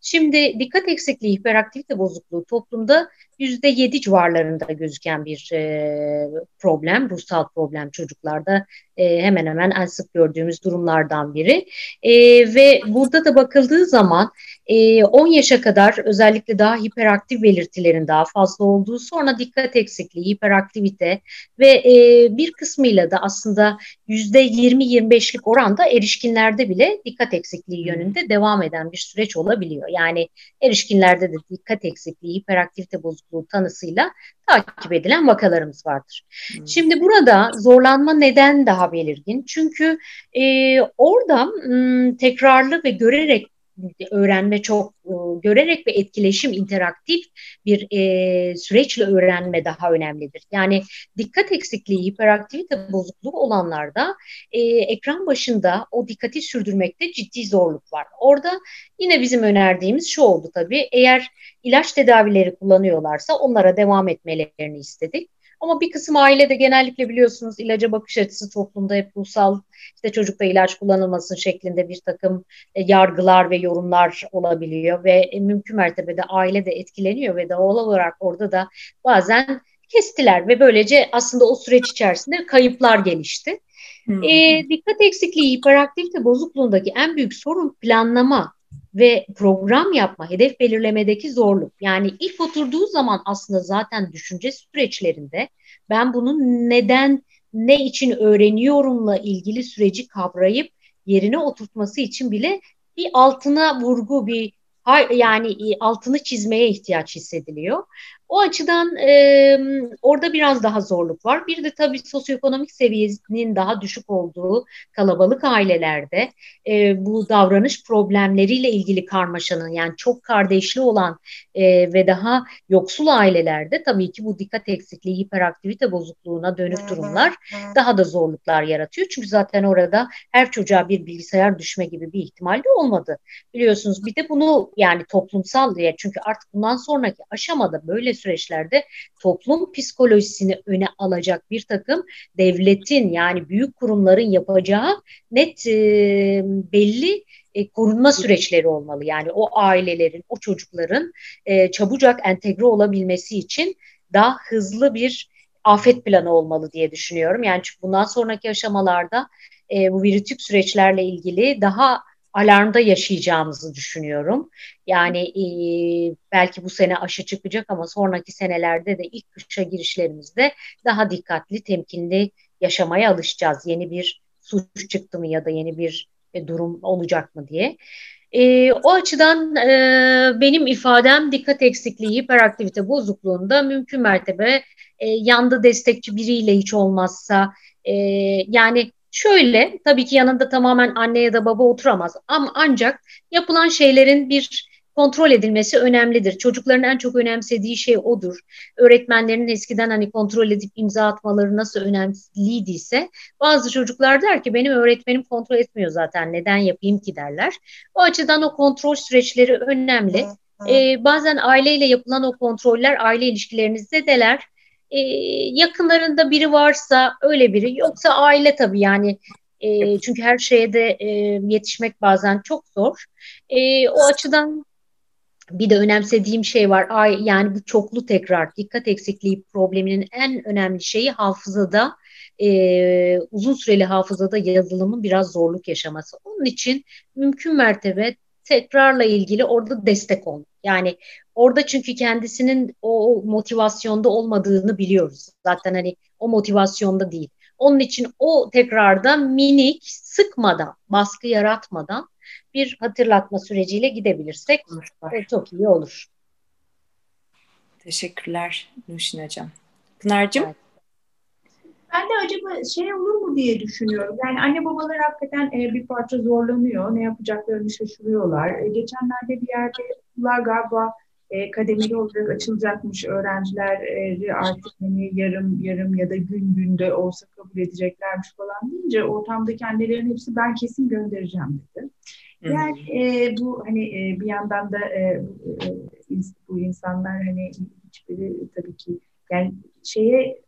Şimdi dikkat eksikliği, hiperaktivite bozukluğu toplumda yüzde yedi civarlarında gözüken bir e, problem, ruhsal problem çocuklarda e, hemen hemen en sık gördüğümüz durumlardan biri. E, ve burada da bakıldığı zaman e, 10 yaşa kadar özellikle daha hiperaktif belirtilerin daha fazla olduğu, sonra dikkat eksikliği, hiperaktivite ve e, bir kısmıyla da aslında yüzde 20-25'lik oranda erişkinlerde bile dikkat eksikliği yönünde devam eden bir süreç olabiliyor. Yani erişkinlerde de dikkat eksikliği, hiperaktivite bozukluğu tanısıyla takip edilen vakalarımız vardır. Hmm. Şimdi burada zorlanma neden daha belirgin? Çünkü e, orada m, tekrarlı ve görerek öğrenme çok e, görerek ve etkileşim interaktif bir e, süreçle öğrenme daha önemlidir. Yani dikkat eksikliği, hiperaktivite bozukluğu olanlarda e, ekran başında o dikkati sürdürmekte ciddi zorluk var. Orada yine bizim önerdiğimiz şu oldu tabii. Eğer ilaç tedavileri kullanıyorlarsa onlara devam etmelerini istedik. Ama bir kısım aile de genellikle biliyorsunuz ilaca bakış açısı toplumda hep ruhsal işte çocukta ilaç kullanılmasın şeklinde bir takım e, yargılar ve yorumlar olabiliyor ve e, mümkün mertebede aile de etkileniyor ve doğal olarak orada da bazen kestiler ve böylece aslında o süreç içerisinde kayıplar gelişti. Hmm. E, dikkat eksikliği, hiperaktivite bozukluğundaki en büyük sorun planlama ve program yapma, hedef belirlemedeki zorluk. Yani ilk oturduğu zaman aslında zaten düşünce süreçlerinde ben bunun neden, ne için öğreniyorumla ilgili süreci kavrayıp yerine oturtması için bile bir altına vurgu, bir yani altını çizmeye ihtiyaç hissediliyor. O açıdan e, orada biraz daha zorluk var. Bir de tabii sosyoekonomik seviyesinin daha düşük olduğu kalabalık ailelerde e, bu davranış problemleriyle ilgili karmaşanın yani çok kardeşli olan e, ve daha yoksul ailelerde tabii ki bu dikkat eksikliği, hiperaktivite bozukluğuna dönük durumlar daha da zorluklar yaratıyor. Çünkü zaten orada her çocuğa bir bilgisayar düşme gibi bir ihtimal de olmadı. Biliyorsunuz bir de bunu yani toplumsal diye çünkü artık bundan sonraki aşamada böyle süreçlerde toplum psikolojisini öne alacak bir takım devletin yani büyük kurumların yapacağı net e, belli e, korunma süreçleri olmalı. Yani o ailelerin, o çocukların e, çabucak entegre olabilmesi için daha hızlı bir afet planı olmalı diye düşünüyorum. Yani çünkü bundan sonraki aşamalarda e, bu virütük süreçlerle ilgili daha alarmda yaşayacağımızı düşünüyorum. Yani e, belki bu sene aşı çıkacak ama sonraki senelerde de ilk kışa girişlerimizde daha dikkatli, temkinli yaşamaya alışacağız. Yeni bir suç çıktı mı ya da yeni bir e, durum olacak mı diye. E, o açıdan e, benim ifadem dikkat eksikliği, hiperaktivite bozukluğunda mümkün mertebe e, yanda destekçi biriyle hiç olmazsa e, yani Şöyle tabii ki yanında tamamen anne ya da baba oturamaz ama ancak yapılan şeylerin bir kontrol edilmesi önemlidir. Çocukların en çok önemsediği şey odur. Öğretmenlerin eskiden hani kontrol edip imza atmaları nasıl önemliyse bazı çocuklar der ki benim öğretmenim kontrol etmiyor zaten neden yapayım ki derler. O açıdan o kontrol süreçleri önemli. Ee, bazen aileyle yapılan o kontroller aile ilişkilerinizde deler e, yakınlarında biri varsa öyle biri yoksa aile tabii yani e, çünkü her şeye de e, yetişmek bazen çok zor. E, o açıdan bir de önemsediğim şey var. Ay, yani bu çoklu tekrar dikkat eksikliği probleminin en önemli şeyi hafızada e, uzun süreli hafızada yazılımın biraz zorluk yaşaması. Onun için mümkün mertebe tekrarla ilgili orada destek ol. Yani orada çünkü kendisinin o motivasyonda olmadığını biliyoruz. Zaten hani o motivasyonda değil. Onun için o tekrarda minik, sıkmadan, baskı yaratmadan bir hatırlatma süreciyle gidebilirsek e, çok iyi olur. Teşekkürler Nuşin Hocam. Pınar'cığım? Evet. Ben de acaba şey olur mu diye düşünüyorum. Yani anne babalar hakikaten e, bir parça zorlanıyor. Ne yapacaklarını şaşırıyorlar. E, geçenlerde bir yerde okullar galiba e, kademeli olarak açılacakmış. Öğrencileri artık hani yarım yarım ya da gün günde olsa kabul edeceklermiş falan deyince ortamdaki annelerin hepsi ben kesin göndereceğim dedi. Yani e, bu hani e, bir yandan da e, e, bu insanlar hani hiçbiri tabii ki yani şeye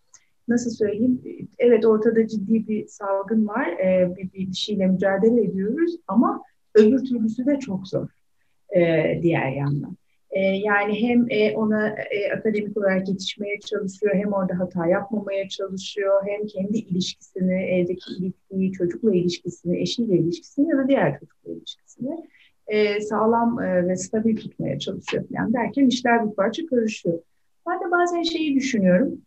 nasıl söyleyeyim evet ortada ciddi bir salgın var e, bir, bir şeyle mücadele ediyoruz ama öbür türlüsü de çok zor e, diğer yandan. E, yani hem e, ona e, akademik olarak yetişmeye çalışıyor, hem orada hata yapmamaya çalışıyor, hem kendi ilişkisini, evdeki ilişkiyi, çocukla ilişkisini, eşiyle ilişkisini ya da diğer çocukla ilişkisini e, sağlam e, ve stabil tutmaya çalışıyor falan derken işler bir parça karışıyor. Ben de bazen şeyi düşünüyorum.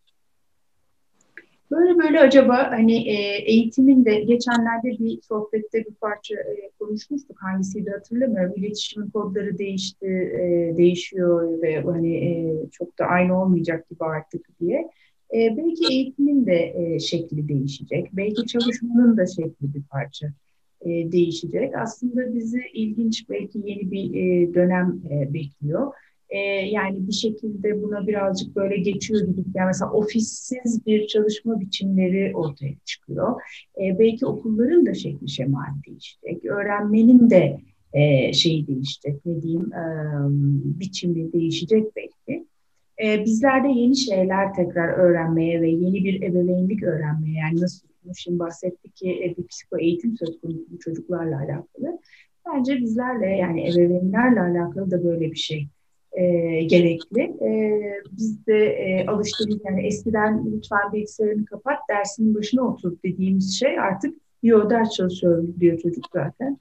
Böyle böyle acaba hani e, eğitimin de geçenlerde bir sohbette bir parça e, konuşmuştuk. Hangisiydi hatırlamıyorum. İletişim kodları değişti, e, değişiyor ve hani e, çok da aynı olmayacak gibi artık diye. E, belki eğitimin de e, şekli değişecek. Belki çalışmanın da şekli bir parça e, değişecek. Aslında bizi ilginç belki yeni bir e, dönem e, bekliyor e, yani bir şekilde buna birazcık böyle geçiyor gibi. Yani mesela ofissiz bir çalışma biçimleri ortaya çıkıyor. E, belki okulların da şekli şemali değişecek. Öğrenmenin de e, şeyi değişecek, ne diyeyim, e, biçimi değişecek belki. E, bizler de yeni şeyler tekrar öğrenmeye ve yeni bir ebeveynlik öğrenmeye, yani nasıl şimdi bahsettik ki e, bir psiko eğitim söz konusu çocuklarla alakalı. Bence bizlerle yani ebeveynlerle alakalı da böyle bir şey e, gerekli. E, biz de e, alıştığımız yani eskiden lütfen bilgisayarını kapat dersinin başına otur dediğimiz şey artık yo ders çalışıyorum diyor çocuk zaten.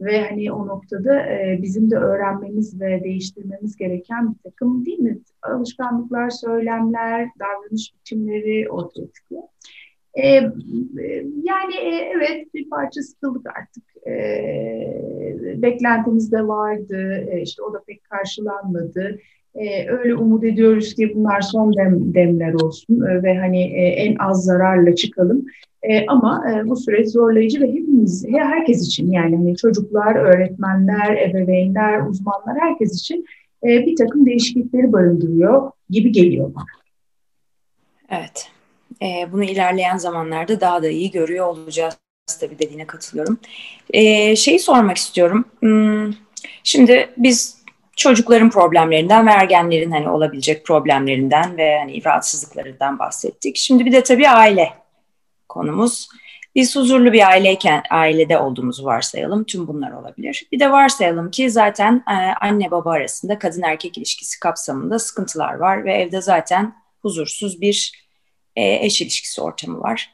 Ve hani o noktada e, bizim de öğrenmemiz ve değiştirmemiz gereken bir takım değil mi? Alışkanlıklar, söylemler, davranış biçimleri ortaya çıkıyor. E, yani evet bir parça sıkıldık artık. E, beklentimiz de vardı. E, işte o da pek karşılanmadı. E, öyle umut ediyoruz ki bunlar son dem, demler olsun e, ve hani e, en az zararla çıkalım. E, ama e, bu süreç zorlayıcı ve hepimiz, herkes için yani hani çocuklar, öğretmenler, ebeveynler, uzmanlar herkes için e, bir takım değişiklikleri barındırıyor gibi geliyor bana. Evet. E, bunu ilerleyen zamanlarda daha da iyi görüyor olacağız tabii dediğine katılıyorum. E, şeyi sormak istiyorum. Hmm, şimdi biz çocukların problemlerinden ve ergenlerin hani olabilecek problemlerinden ve hani rahatsızlıklarından bahsettik. Şimdi bir de tabii aile konumuz. Biz huzurlu bir aileyken ailede olduğumuzu varsayalım. Tüm bunlar olabilir. Bir de varsayalım ki zaten e, anne baba arasında kadın erkek ilişkisi kapsamında sıkıntılar var ve evde zaten huzursuz bir e, eş ilişkisi ortamı var.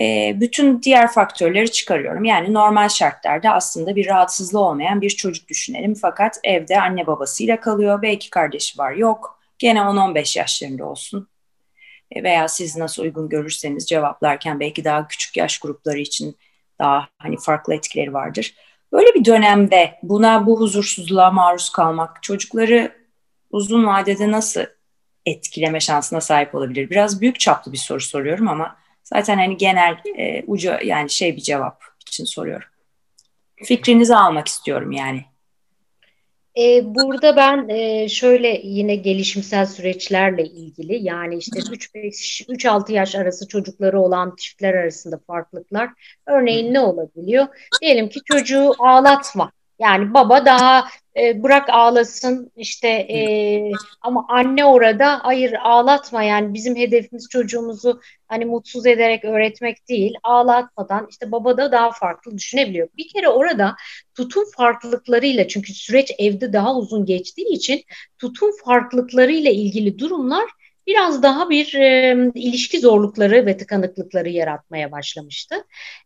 E, bütün diğer faktörleri çıkarıyorum. Yani normal şartlarda aslında bir rahatsızlığı olmayan bir çocuk düşünelim. Fakat evde anne babasıyla kalıyor. Belki kardeşi var yok. Gene 10-15 yaşlarında olsun. E, veya siz nasıl uygun görürseniz cevaplarken belki daha küçük yaş grupları için daha hani farklı etkileri vardır. Böyle bir dönemde buna bu huzursuzluğa maruz kalmak çocukları uzun vadede nasıl etkileme şansına sahip olabilir? Biraz büyük çaplı bir soru soruyorum ama zaten hani genel e, ucu yani şey bir cevap için soruyorum. Fikrinizi almak istiyorum yani. E, burada ben e, şöyle yine gelişimsel süreçlerle ilgili yani işte 3-5-3-6 yaş arası çocukları olan çiftler arasında farklılıklar örneğin ne olabiliyor? Diyelim ki çocuğu ağlatma yani baba daha e, bırak ağlasın işte e, ama anne orada hayır ağlatma yani bizim hedefimiz çocuğumuzu hani mutsuz ederek öğretmek değil ağlatmadan işte baba da daha farklı düşünebiliyor. Bir kere orada tutum farklılıklarıyla çünkü süreç evde daha uzun geçtiği için tutum farklılıklarıyla ilgili durumlar biraz daha bir e, ilişki zorlukları ve tıkanıklıkları yaratmaya başlamıştı.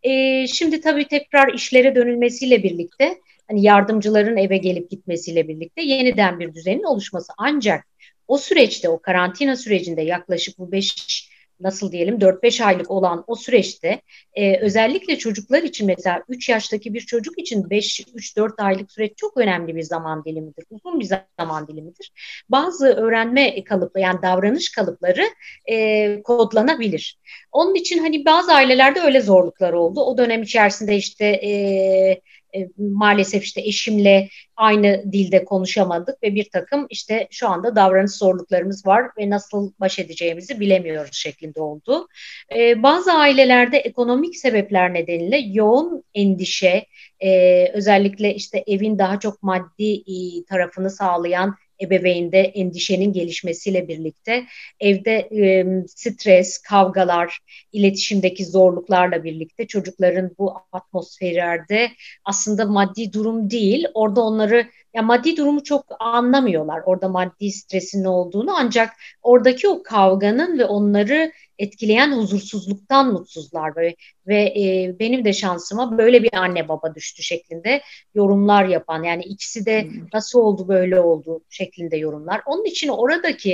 E, şimdi tabii tekrar işlere dönülmesiyle birlikte hani yardımcıların eve gelip gitmesiyle birlikte yeniden bir düzenin oluşması. Ancak o süreçte, o karantina sürecinde yaklaşık bu 5 nasıl diyelim 4-5 aylık olan o süreçte e, özellikle çocuklar için mesela 3 yaştaki bir çocuk için 5-3-4 aylık süreç çok önemli bir zaman dilimidir. Uzun bir zaman dilimidir. Bazı öğrenme kalıpları yani davranış kalıpları e, kodlanabilir. Onun için hani bazı ailelerde öyle zorluklar oldu. O dönem içerisinde işte e, e, maalesef işte eşimle aynı dilde konuşamadık ve bir takım işte şu anda davranış zorluklarımız var ve nasıl baş edeceğimizi bilemiyoruz şeklinde oldu. E, bazı ailelerde ekonomik sebepler nedeniyle yoğun endişe, e, özellikle işte evin daha çok maddi tarafını sağlayan ebeveynde endişenin gelişmesiyle birlikte evde e, stres, kavgalar, iletişimdeki zorluklarla birlikte çocukların bu atmosferlerde aslında maddi durum değil, orada onları ya maddi durumu çok anlamıyorlar. Orada maddi stresin olduğunu ancak oradaki o kavganın ve onları etkileyen huzursuzluktan mutsuzlar ve ve e, benim de şansıma böyle bir anne baba düştü şeklinde yorumlar yapan yani ikisi de nasıl oldu böyle oldu şeklinde yorumlar. Onun için oradaki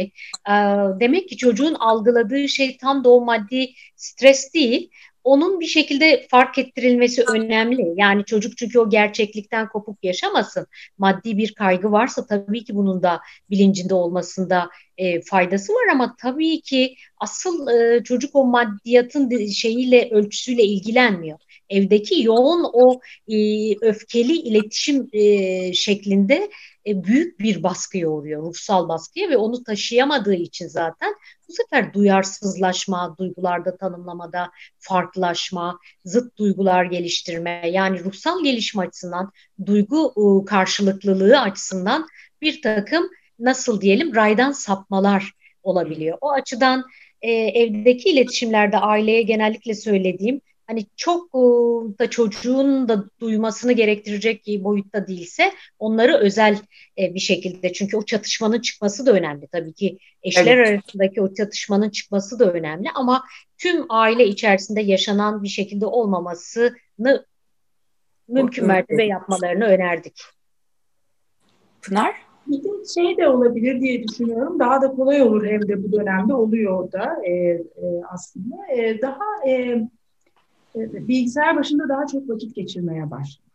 e, demek ki çocuğun algıladığı şey tam da o maddi stres değil onun bir şekilde fark ettirilmesi önemli. Yani çocuk çünkü o gerçeklikten kopuk yaşamasın. Maddi bir kaygı varsa tabii ki bunun da bilincinde olmasında e, faydası var ama tabii ki asıl e, çocuk o maddiyatın şeyiyle ölçüsüyle ilgilenmiyor. Evdeki yoğun o e, öfkeli iletişim e, şeklinde e, büyük bir baskıya uğruyor, ruhsal baskıya ve onu taşıyamadığı için zaten bu sefer duyarsızlaşma, duygularda tanımlamada farklılaşma, zıt duygular geliştirme yani ruhsal gelişme açısından, duygu e, karşılıklılığı açısından bir takım nasıl diyelim raydan sapmalar olabiliyor. O açıdan e, evdeki iletişimlerde aileye genellikle söylediğim hani çok da çocuğun da duymasını gerektirecek boyutta değilse onları özel e, bir şekilde çünkü o çatışmanın çıkması da önemli tabii ki eşler evet. arasındaki o çatışmanın çıkması da önemli ama tüm aile içerisinde yaşanan bir şekilde olmamasını mümkün mertebe yapmalarını önerdik. Pınar? Bir şey de olabilir diye düşünüyorum. Daha da kolay olur hem de bu dönemde oluyor da e, e, aslında. E, daha e, e, bilgisayar başında daha çok vakit geçirmeye başladı.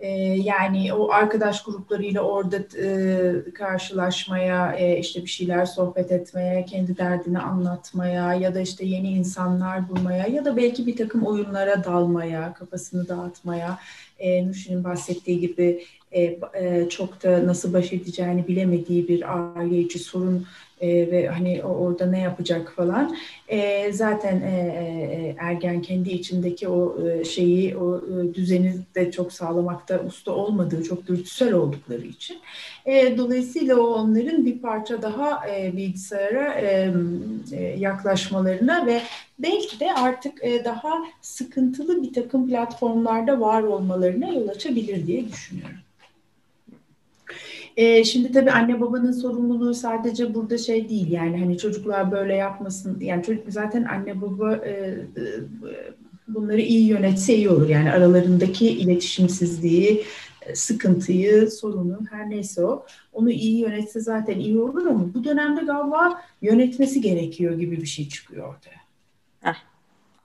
E, yani o arkadaş gruplarıyla orada e, karşılaşmaya, işte bir şeyler sohbet etmeye, kendi derdini anlatmaya ya da işte yeni insanlar bulmaya ya da belki bir takım oyunlara dalmaya, kafasını dağıtmaya, e, Nuşin'in bahsettiği gibi çok da nasıl baş edeceğini bilemediği bir aile içi sorun e, ve hani orada ne yapacak falan. E, zaten e, e, ergen kendi içindeki o e, şeyi, o e, düzeni de çok sağlamakta usta olmadığı, çok dürtüsel oldukları için. E, dolayısıyla o onların bir parça daha e, bilgisayara e, e, yaklaşmalarına ve belki de artık e, daha sıkıntılı bir takım platformlarda var olmalarına yol açabilir diye düşünüyorum. E, şimdi tabii anne babanın sorumluluğu sadece burada şey değil yani hani çocuklar böyle yapmasın yani çocuk zaten anne baba e, e, bunları iyi yönetse iyi olur yani aralarındaki iletişimsizliği sıkıntıyı, sorunu her neyse o onu iyi yönetse zaten iyi olur ama bu dönemde galiba yönetmesi gerekiyor gibi bir şey çıkıyor ortaya. Heh,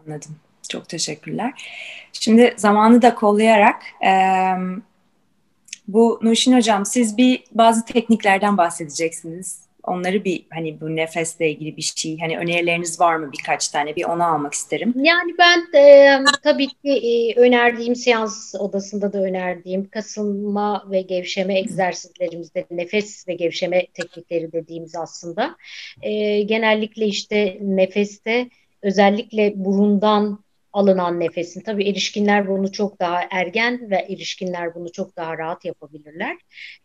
anladım. Çok teşekkürler. Şimdi zamanı da kollayarak e, bu Nuşin Hocam siz bir bazı tekniklerden bahsedeceksiniz. Onları bir hani bu nefesle ilgili bir şey hani önerileriniz var mı birkaç tane bir onu almak isterim. Yani ben e, tabii ki e, önerdiğim seans odasında da önerdiğim kasılma ve gevşeme egzersizlerimizde nefes ve gevşeme teknikleri dediğimiz aslında e, genellikle işte nefeste özellikle burundan alınan nefesin. Tabii erişkinler bunu çok daha ergen ve erişkinler bunu çok daha rahat yapabilirler.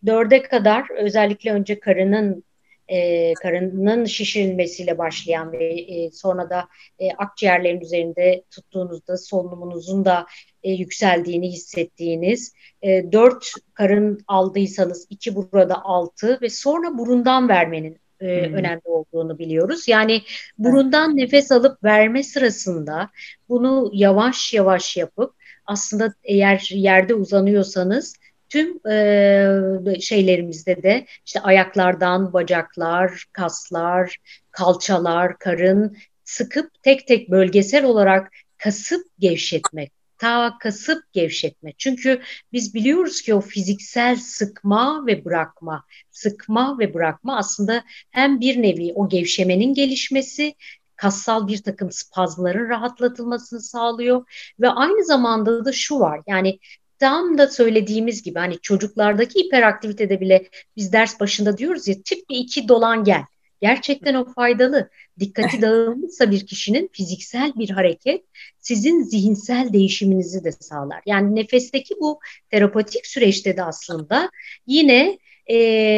Dörde kadar özellikle önce karının e, karının şişirilmesiyle başlayan ve e, sonra da e, akciğerlerin üzerinde tuttuğunuzda solunumunuzun da e, yükseldiğini hissettiğiniz e, dört karın aldıysanız iki burada altı ve sonra burundan vermenin e, hmm. önemli olduğunu biliyoruz. Yani burundan nefes alıp verme sırasında bunu yavaş yavaş yapıp aslında eğer yerde uzanıyorsanız tüm e, şeylerimizde de işte ayaklardan bacaklar, kaslar, kalçalar, karın sıkıp tek tek bölgesel olarak kasıp gevşetmek ta kasıp gevşetme. Çünkü biz biliyoruz ki o fiziksel sıkma ve bırakma, sıkma ve bırakma aslında hem bir nevi o gevşemenin gelişmesi, kassal bir takım spazmların rahatlatılmasını sağlıyor ve aynı zamanda da şu var yani tam da söylediğimiz gibi hani çocuklardaki hiperaktivitede bile biz ders başında diyoruz ya çık bir iki dolan gel. Gerçekten o faydalı. Dikkati dağılmışsa bir kişinin fiziksel bir hareket sizin zihinsel değişiminizi de sağlar. Yani nefesteki bu terapatik süreçte de aslında yine e,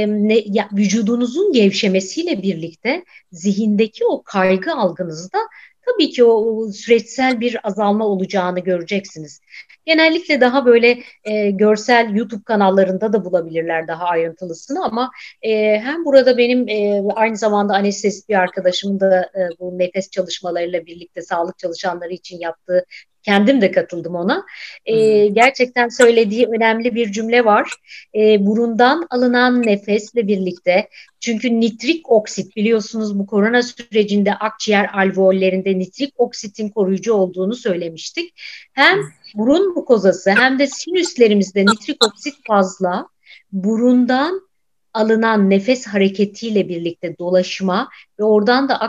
ne, ya, vücudunuzun gevşemesiyle birlikte zihindeki o kaygı algınızda tabii ki o süreçsel bir azalma olacağını göreceksiniz. Genellikle daha böyle e, görsel YouTube kanallarında da bulabilirler daha ayrıntılısını ama e, hem burada benim e, aynı zamanda anestezist bir arkadaşımın da e, bu nefes çalışmalarıyla birlikte sağlık çalışanları için yaptığı Kendim de katıldım ona. E, gerçekten söylediği önemli bir cümle var. E, burundan alınan nefesle birlikte çünkü nitrik oksit biliyorsunuz bu korona sürecinde akciğer alveollerinde nitrik oksitin koruyucu olduğunu söylemiştik. Hem burun mukozası hem de sinüslerimizde nitrik oksit fazla. Burundan alınan nefes hareketiyle birlikte dolaşma ve oradan da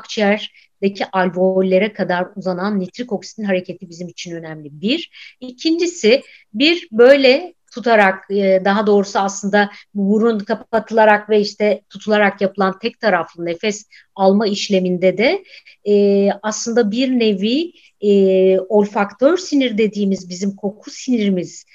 akciğerdeki alveollere kadar uzanan nitrik oksitin hareketi bizim için önemli. Bir. İkincisi bir böyle tutarak e, daha doğrusu aslında burun kapatılarak ve işte tutularak yapılan tek taraflı nefes alma işleminde de e, aslında bir nevi e, olfaktör sinir dediğimiz bizim koku sinirimiz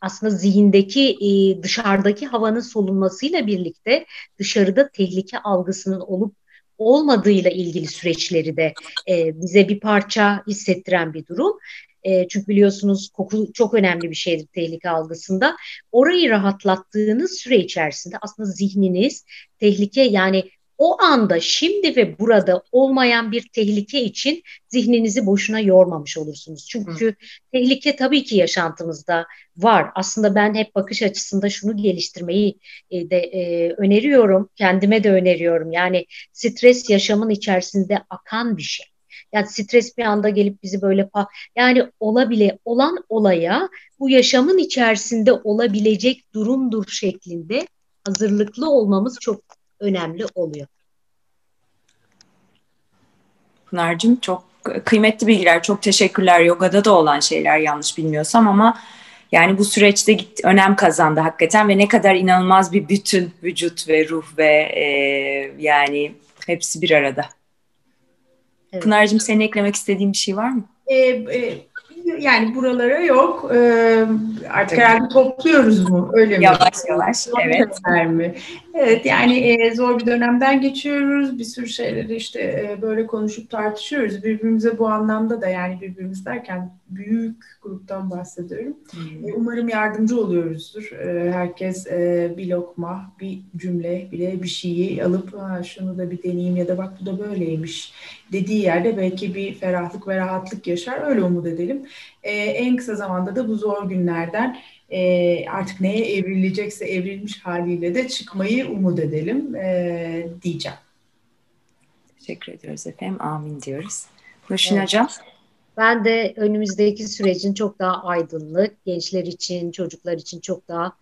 aslında zihindeki dışarıdaki havanın solunmasıyla birlikte dışarıda tehlike algısının olup olmadığıyla ilgili süreçleri de e, bize bir parça hissettiren bir durum. E, çünkü biliyorsunuz koku çok önemli bir şeydir tehlike algısında. Orayı rahatlattığınız süre içerisinde aslında zihniniz tehlike yani o anda şimdi ve burada olmayan bir tehlike için zihninizi boşuna yormamış olursunuz. Çünkü Hı. tehlike tabii ki yaşantımızda var. Aslında ben hep bakış açısında şunu geliştirmeyi e, de e, öneriyorum. Kendime de öneriyorum. Yani stres yaşamın içerisinde akan bir şey. Yani stres bir anda gelip bizi böyle yani olabile olan olaya bu yaşamın içerisinde olabilecek durumdur şeklinde hazırlıklı olmamız çok önemli oluyor. Pınar'cığım çok kıymetli bilgiler, çok teşekkürler. Yogada da olan şeyler yanlış bilmiyorsam ama yani bu süreçte gitti, önem kazandı hakikaten ve ne kadar inanılmaz bir bütün vücut ve ruh ve e, yani hepsi bir arada. Evet. Pınar'cığım senin eklemek istediğin bir şey var mı? Ee, e, yani buralara yok. Ee, artık herhalde topluyoruz mu? Öyle mi? Yavaş yavaş. Evet. Mi? Evet yani e, zor bir dönemden geçiyoruz. Bir sürü şeyleri işte e, böyle konuşup tartışıyoruz. Birbirimize bu anlamda da yani birbirimiz derken büyük gruptan bahsediyorum. Hmm. E, umarım yardımcı oluyoruzdur. E, herkes e, bir lokma, bir cümle bile bir şeyi alıp ha, şunu da bir deneyeyim ya da bak bu da böyleymiş dediği yerde belki bir ferahlık ve rahatlık yaşar. Öyle umut edelim. E, en kısa zamanda da bu zor günlerden e, artık neye evrilecekse evrilmiş haliyle de çıkmayı umut edelim e, diyeceğim. Teşekkür ediyoruz efendim. Amin diyoruz. Nurşin evet. Hocam. Ben de önümüzdeki sürecin çok daha aydınlık, gençler için, çocuklar için çok daha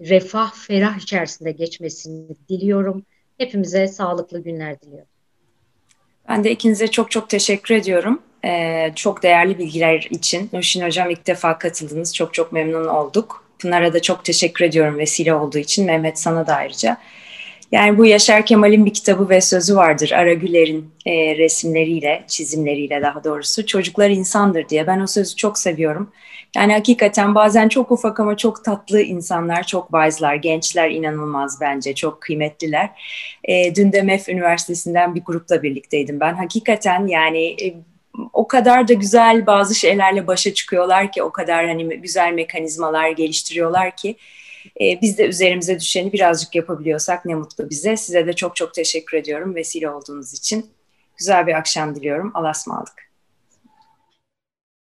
refah, ferah içerisinde geçmesini diliyorum. Hepimize sağlıklı günler diliyorum. Ben de ikinize çok çok teşekkür ediyorum. Ee, çok değerli bilgiler için. Nurşin Hocam ilk defa katıldınız. Çok çok memnun olduk. Pınar'a da çok teşekkür ediyorum vesile olduğu için. Mehmet sana da ayrıca. Yani bu Yaşar Kemal'in bir kitabı ve sözü vardır. Ara Güler'in e, resimleriyle, çizimleriyle daha doğrusu. Çocuklar insandır diye. Ben o sözü çok seviyorum. Yani hakikaten bazen çok ufak ama çok tatlı insanlar, çok vaizler, gençler inanılmaz bence, çok kıymetliler. E, dün de MEF Üniversitesi'nden bir grupla birlikteydim ben. Hakikaten yani e, o kadar da güzel bazı şeylerle başa çıkıyorlar ki, o kadar hani güzel mekanizmalar geliştiriyorlar ki e, biz de üzerimize düşeni birazcık yapabiliyorsak ne mutlu bize. Size de çok çok teşekkür ediyorum vesile olduğunuz için. Güzel bir akşam diliyorum. Allah'a ısmarladık.